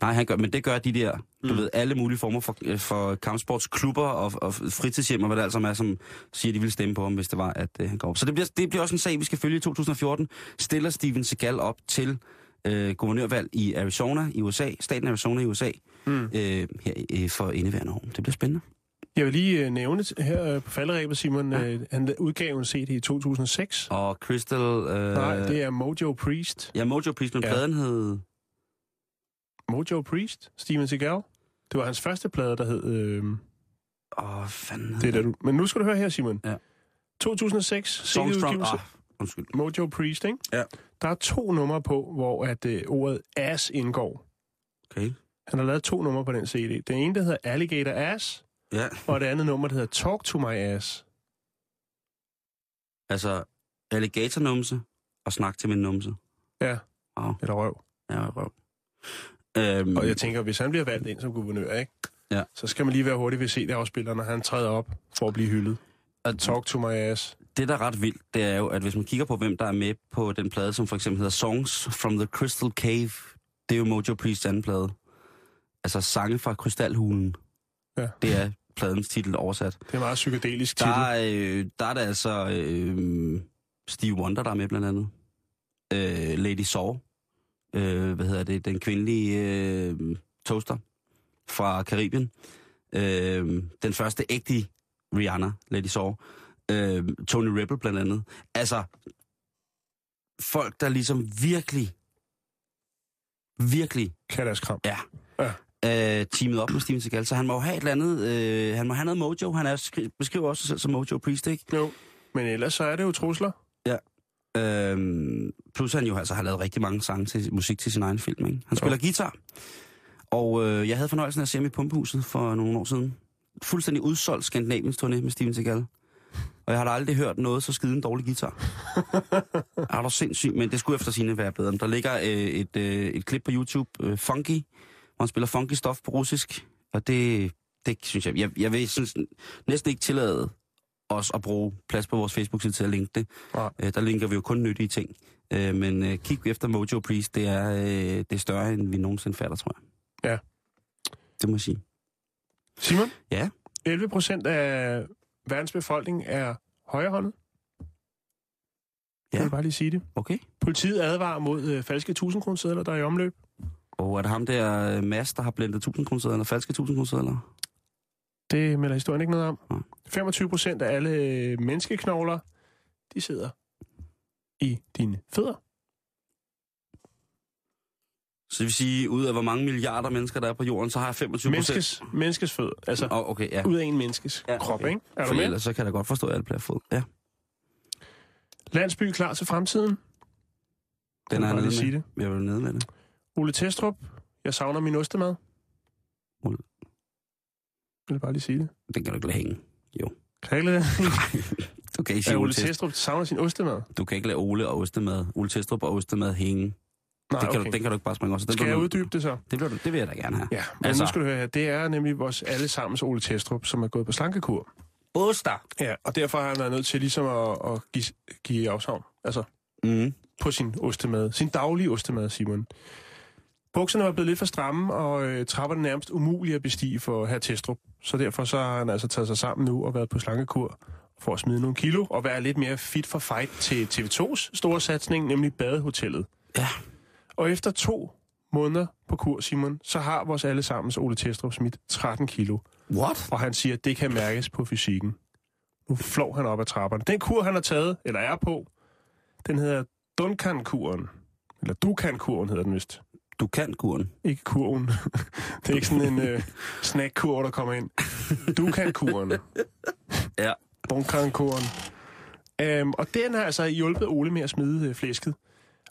S5: Nej, han gør, men det gør de der, du
S4: Mm.
S5: ved, alle mulige former for, øh, for kampsportsklubber og, og fritidshjem og hvad det altså er, som siger, de vil stemme på ham, hvis det var, at øh, han går op. Så det bliver, det bliver også en sag, vi skal følge i 2014. Stiller Steven Seagal op til øh, guvernørvalg i Arizona i USA, staten Arizona i USA,
S4: Mm.
S5: øh, her øh, for indeværende år. Det bliver spændende.
S4: Jeg vil lige øh, nævne her øh, på falderæbet, Simon, øh, han udgav en CD i 2006.
S5: Og Crystal... Øh,
S4: Nej, det er Mojo Priest.
S5: Ja, Mojo Priest, men
S4: Ja.
S5: pladen hed...
S4: Mojo Priest, Steven Seagal. Det var hans første plade, der hed... Øh,
S5: Åh, oh, fanden.
S4: det er der, du... Men nu skal du høre her, Simon.
S5: Ja.
S4: 2006,
S5: Songstrong.
S4: CD-udgivelse.
S5: Ah, undskyld.
S4: Mojo Priest, ikke?
S5: Ja.
S4: Der er to numre på, hvor at øh, ordet ass indgår.
S5: Okay.
S4: Han har lavet to numre på den CD. Det ene, der hedder Alligator Ass,
S5: Ja,
S4: og det andet nummer, der hedder Talk to My Ass.
S5: altså alligatornumse og snak til min numse.
S4: Ja.
S5: Wow.
S4: Eller røv.
S5: Ja, røv. Øhm,
S4: Og jeg tænker, hvis han bliver valgt ind som guvernør, ikke?
S5: Ja.
S4: så skal man lige være hurtig ved CD-afspiller, når han træder op for at blive hyldet.
S5: at
S4: Talk to my ass.
S5: det, der er ret vildt, det er jo, at hvis man kigger på, hvem der er med på den plade, som for eksempel hedder Songs from the Crystal Cave, det er jo Mojo Priest's anden plade. Altså sange fra Krystalhulen.
S4: Ja.
S5: Det er pladens titel oversat.
S4: Det er meget psykedelisk
S5: Der
S4: titel.
S5: er, øh, der er der altså øh, Steve Wonder, der er med blandt andet. Øh, Lady Saw. Øh, hvad hedder det? Den kvindelige øh, toaster fra Karibien. Øh, den første ægte Rihanna, Lady Saw. Øh, Tony Rebel blandt andet. Altså, folk, der ligesom virkelig, virkelig
S4: Kan deres kram.
S5: Ja.
S4: Ja.
S5: Øh, teamet op med Steven Seagal, så han må jo have et eller andet, øh, han må have noget mojo. Han er, skri- beskriver også sig selv som Mojo Priest, ikke?
S4: Jo. Men ellers så er det jo trusler.
S5: Øhm, plus han jo altså har lavet rigtig mange sange til musik til sin egen film, ikke? Han spiller guitar. Og øh, jeg havde fornøjelsen af at se ham i Pumpehuset for nogle år siden. Fuldstændig udsolgt Skandinaviens turné med Steven Seagal. Og jeg har da aldrig hørt noget så skide en dårlig guitar. *laughs* er du sindssygt, men det skulle efter sine være bedre. Der ligger øh, et, øh, et klip på YouTube, øh, Funky, hvor han spiller funky stof på russisk. Og det, det synes jeg, jeg, jeg vil synes, næsten ikke tillade os at bruge plads på vores Facebook-side til at linke det.
S4: Nej.
S5: Øh, der linker vi jo kun nyttige ting. Øh, men øh, kig efter Mojo Priest, det er, øh, det er større, end vi nogensinde fatter, tror jeg.
S4: Ja.
S5: Det må jeg sige.
S4: Simon?
S5: Ja.
S4: 11 procent af verdens befolkning er højrehåndet.
S5: Ja.
S4: Jeg vil bare lige sige det.
S5: Okay.
S4: Politiet advarer mod øh, falske 1000 der er i omløb.
S5: Og er det ham der øh, Mads, der har blendet 1000 kroner eller falske 1000 kroner
S4: Det melder historien ikke noget om.
S5: Nej.
S4: 25 procent af alle øh, menneskeknogler, de sidder i dine fødder.
S5: Så det vil sige, ud af hvor mange milliarder mennesker, der er på jorden, så har jeg 25 procent.
S4: Menneskes, menneskes fødder. Altså,
S5: Oh, okay, ja.
S4: ud af en menneskes
S5: Ja,
S4: krop,
S5: okay.
S4: ikke? Er du
S5: For
S4: med?
S5: ellers så kan jeg da godt forstå, at alle bliver fod. Ja,
S4: Landsby klar til fremtiden.
S5: den er
S4: jeg
S5: nede
S4: lige sige
S5: med.
S4: det.
S5: Jeg vil nede med det.
S4: Ole Testrup, jeg savner min ostemad.
S5: Ole.
S4: Jeg vil bare lige sige det.
S5: Den kan du ikke lade hænge.
S4: Kan jeg ikke lade
S5: Du kan ikke sige Ole
S4: Ole
S5: Testrup.
S4: Savner sin ostemad?
S5: Du kan ikke lade Ole og ostemad. Ole Testrup og ostemad hænge.
S4: Nej,
S5: det kan
S4: okay.
S5: du, den kan du ikke bare springe også. Den
S4: Skal jeg uddybe det så?
S5: Det, bliver du, det vil jeg da gerne have.
S4: Ja, men
S5: Altså-
S4: nu skal du høre her. Det er nemlig vores allesammens Ole Testrup, som er gået på slankekur.
S5: Oster!
S4: Ja, og derfor har han været nødt til ligesom at, at give, give afsavn. Altså
S5: Mm.
S4: på sin ostemad. Sin daglige ostemad, Simon. Bukserne var blevet lidt for stramme, og øh, trapperne nærmest umulige at bestige for herr Testrup. Så derfor så har han altså taget sig sammen nu og været på slankekur for at smide nogle kilo og være lidt mere fit for fight til TV2's store satsning, nemlig Badehotellet.
S5: Ja.
S4: Og efter to måneder på kur, Simon, så har vores allesammens Ole Testrup smidt 13 kilo.
S5: What?
S4: Og han siger, at det kan mærkes på fysikken. Nu flår han op ad trapperne. Den kur, han har taget, eller er på, den hedder Duncan-kuren. Eller Dukan-kuren hedder den vist.
S5: Du kan kuren.
S4: Ikke kurven. *laughs* det er ikke sådan en øh, snack-kur, der kommer ind. Dukan-kuren. *laughs*
S5: Ja.
S4: Duncan-kuren. Øhm, og den har altså hjulpet Ole med at smide øh, flæsket.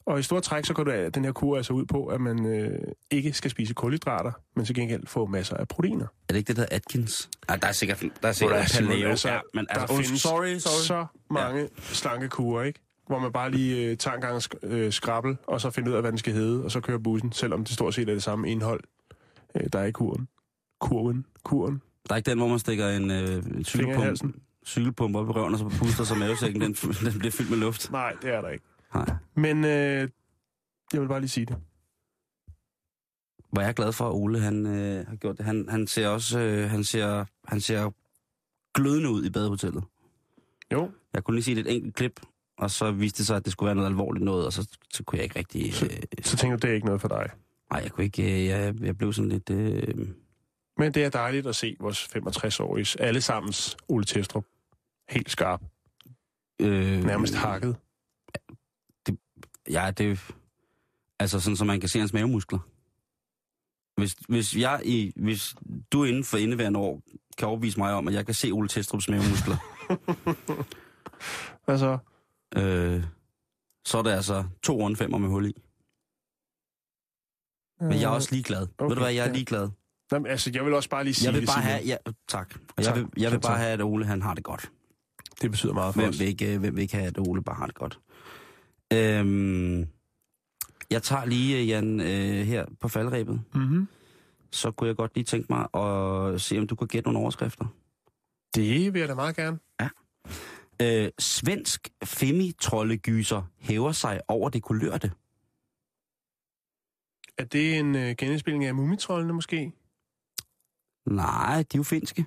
S4: Og i store træk, så går det, den her kur altså ud på, at man øh, ikke skal spise kulhydrater, men til gengæld få masser af proteiner.
S5: Er det ikke det, der hedder Atkins? Nej, der er sikkert, der er sikkert
S4: Hvor Simon,
S5: paleo.
S4: altså,
S5: ja, men
S4: der
S5: altså, oh,
S4: findes
S5: sorry, sorry.
S4: så mange ja. slankekurer, ikke? Hvor man bare lige øh, tager en gang sk- øh, skrabbel, og så finder ud af, hvad den skal hedde, og så kører bussen, selvom det stort set er det samme indhold, øh, der er i kuren. Kurven. Kuren.
S5: Der er ikke den, hvor man stikker en øh, cykelpumpe op i røven, og så puster, så mavesækken den, *laughs* den bliver fyldt med luft.
S4: Nej, det er der ikke.
S5: Nej.
S4: Men øh, jeg vil bare lige sige det.
S5: Hvor jeg er glad for, at Ole han, øh, har gjort det. Han, han ser også øh, han ser, han ser glødende ud i badehotellet.
S4: Jo,
S5: Jeg kunne lige se et enkelt klip, og så viste det sig, at det skulle være noget alvorligt noget, og så, så kunne jeg ikke rigtig...
S4: Så-
S5: Øh,
S4: så tænker du, det er ikke noget for dig.
S5: nej, jeg kunne ikke... Øh, jeg, jeg blev sådan lidt... Øh,
S4: Men det er dejligt at se vores 65-årige allesammens Ole Testrup. Helt skarp.
S5: øh,
S4: Nærmest hakket.
S5: Ja, det... Altså sådan, så man kan se hans mavemuskler. Hvis, hvis, jeg i, hvis du inden for indeværende år kan overvise mig om, at jeg kan se Ole Testrups mavemuskler, *laughs*
S4: Altså,
S5: øh, så er det altså to rundfemmer med hul i. Men jeg er også ligeglad. Okay, Ved du hvad, jeg er ligeglad.
S4: Jamen, altså, jeg vil også bare lige sige
S5: Jeg vil bare have... Ja, tak. Og jeg
S4: Tak.
S5: vil, jeg vil
S4: Tak,
S5: bare
S4: tak.
S5: have, at Ole han har det godt.
S4: Det betyder meget for
S5: Hvem
S4: os.
S5: vil, ikke, øh, hvem vil ikke have, at Ole bare har det godt? Øhm, jeg tager lige, øh, Jan, øh, her på faldrebet.
S4: Mm-hmm.
S5: Så kunne jeg godt lige tænke mig at se, om du kan gætte nogle overskrifter.
S4: Det vil jeg da meget gerne.
S5: Øh, svensk femi-troldegyser hæver sig over det kulørte.
S4: Er det en øh, genindspilning af Mumitrollene måske?
S5: Nej, de er jo finske.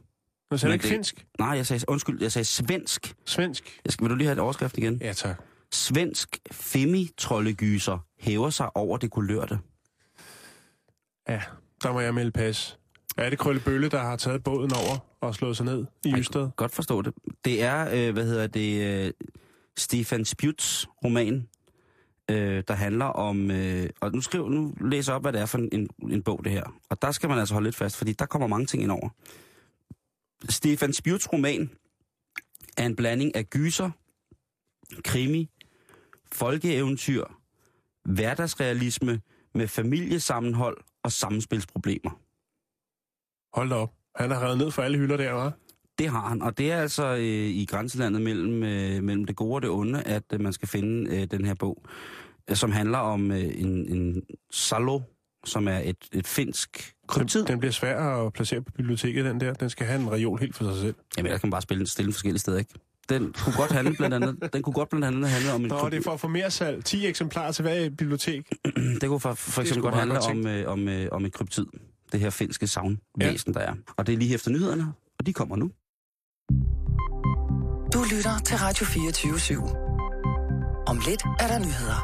S4: Nå, så er
S5: Men
S4: det ikke
S5: det-
S4: finsk?
S5: Nej, jeg sagde, undskyld, jeg sagde svensk.
S4: Svensk?
S5: Jeg skal, vil du lige have et overskrift igen?
S4: Ja, tak.
S5: Svensk femi-troldegyser hæver sig over det kulørte.
S4: Ja, der må jeg melde pas. Er det Krølle Bølle, der har taget båden over og slået sig ned i Ystad?
S5: Godt forstå det. Det er, øh, hvad hedder det, øh, Stefan Spjuts roman, øh, der handler om... Øh, og nu, skriv, nu læser jeg op, hvad det er for en, en bog, det her. Og der skal man altså holde lidt fast, fordi der kommer mange ting ind over. Stefan Spjuts roman er en blanding af gyser, krimi, folkeeventyr, hverdagsrealisme med familiesammenhold og sammenspilsproblemer.
S4: Hold da op. Han har revet ned for alle hylder der, hva'?
S5: Det har han, og det er altså øh, i grænselandet mellem, øh, mellem det gode og det onde, at øh, man skal finde øh, den her bog, øh, som handler om øh, en, en salo, som er et, et finsk kryptid.
S4: Den, den bliver svær at placere på biblioteket, den der. Den skal have en reol helt for sig selv.
S5: Jamen, der kan man bare spille stille forskellige steder, ikke? Den kunne godt handle blandt andet, *laughs* den kunne godt blandt andet handle om en
S4: Nå, det er for at få mere salg. 10 eksemplarer til hver bibliotek. *clears throat*
S5: det kunne for, for eksempel godt handle
S4: godt
S5: om, øh, om, øh, om et kryptid. Det her finske savnvæsen, ja. der er. Og det er lige efter nyhederne, og de kommer nu.
S3: Du lytter til Radio 24 /7. Om lidt er der nyheder.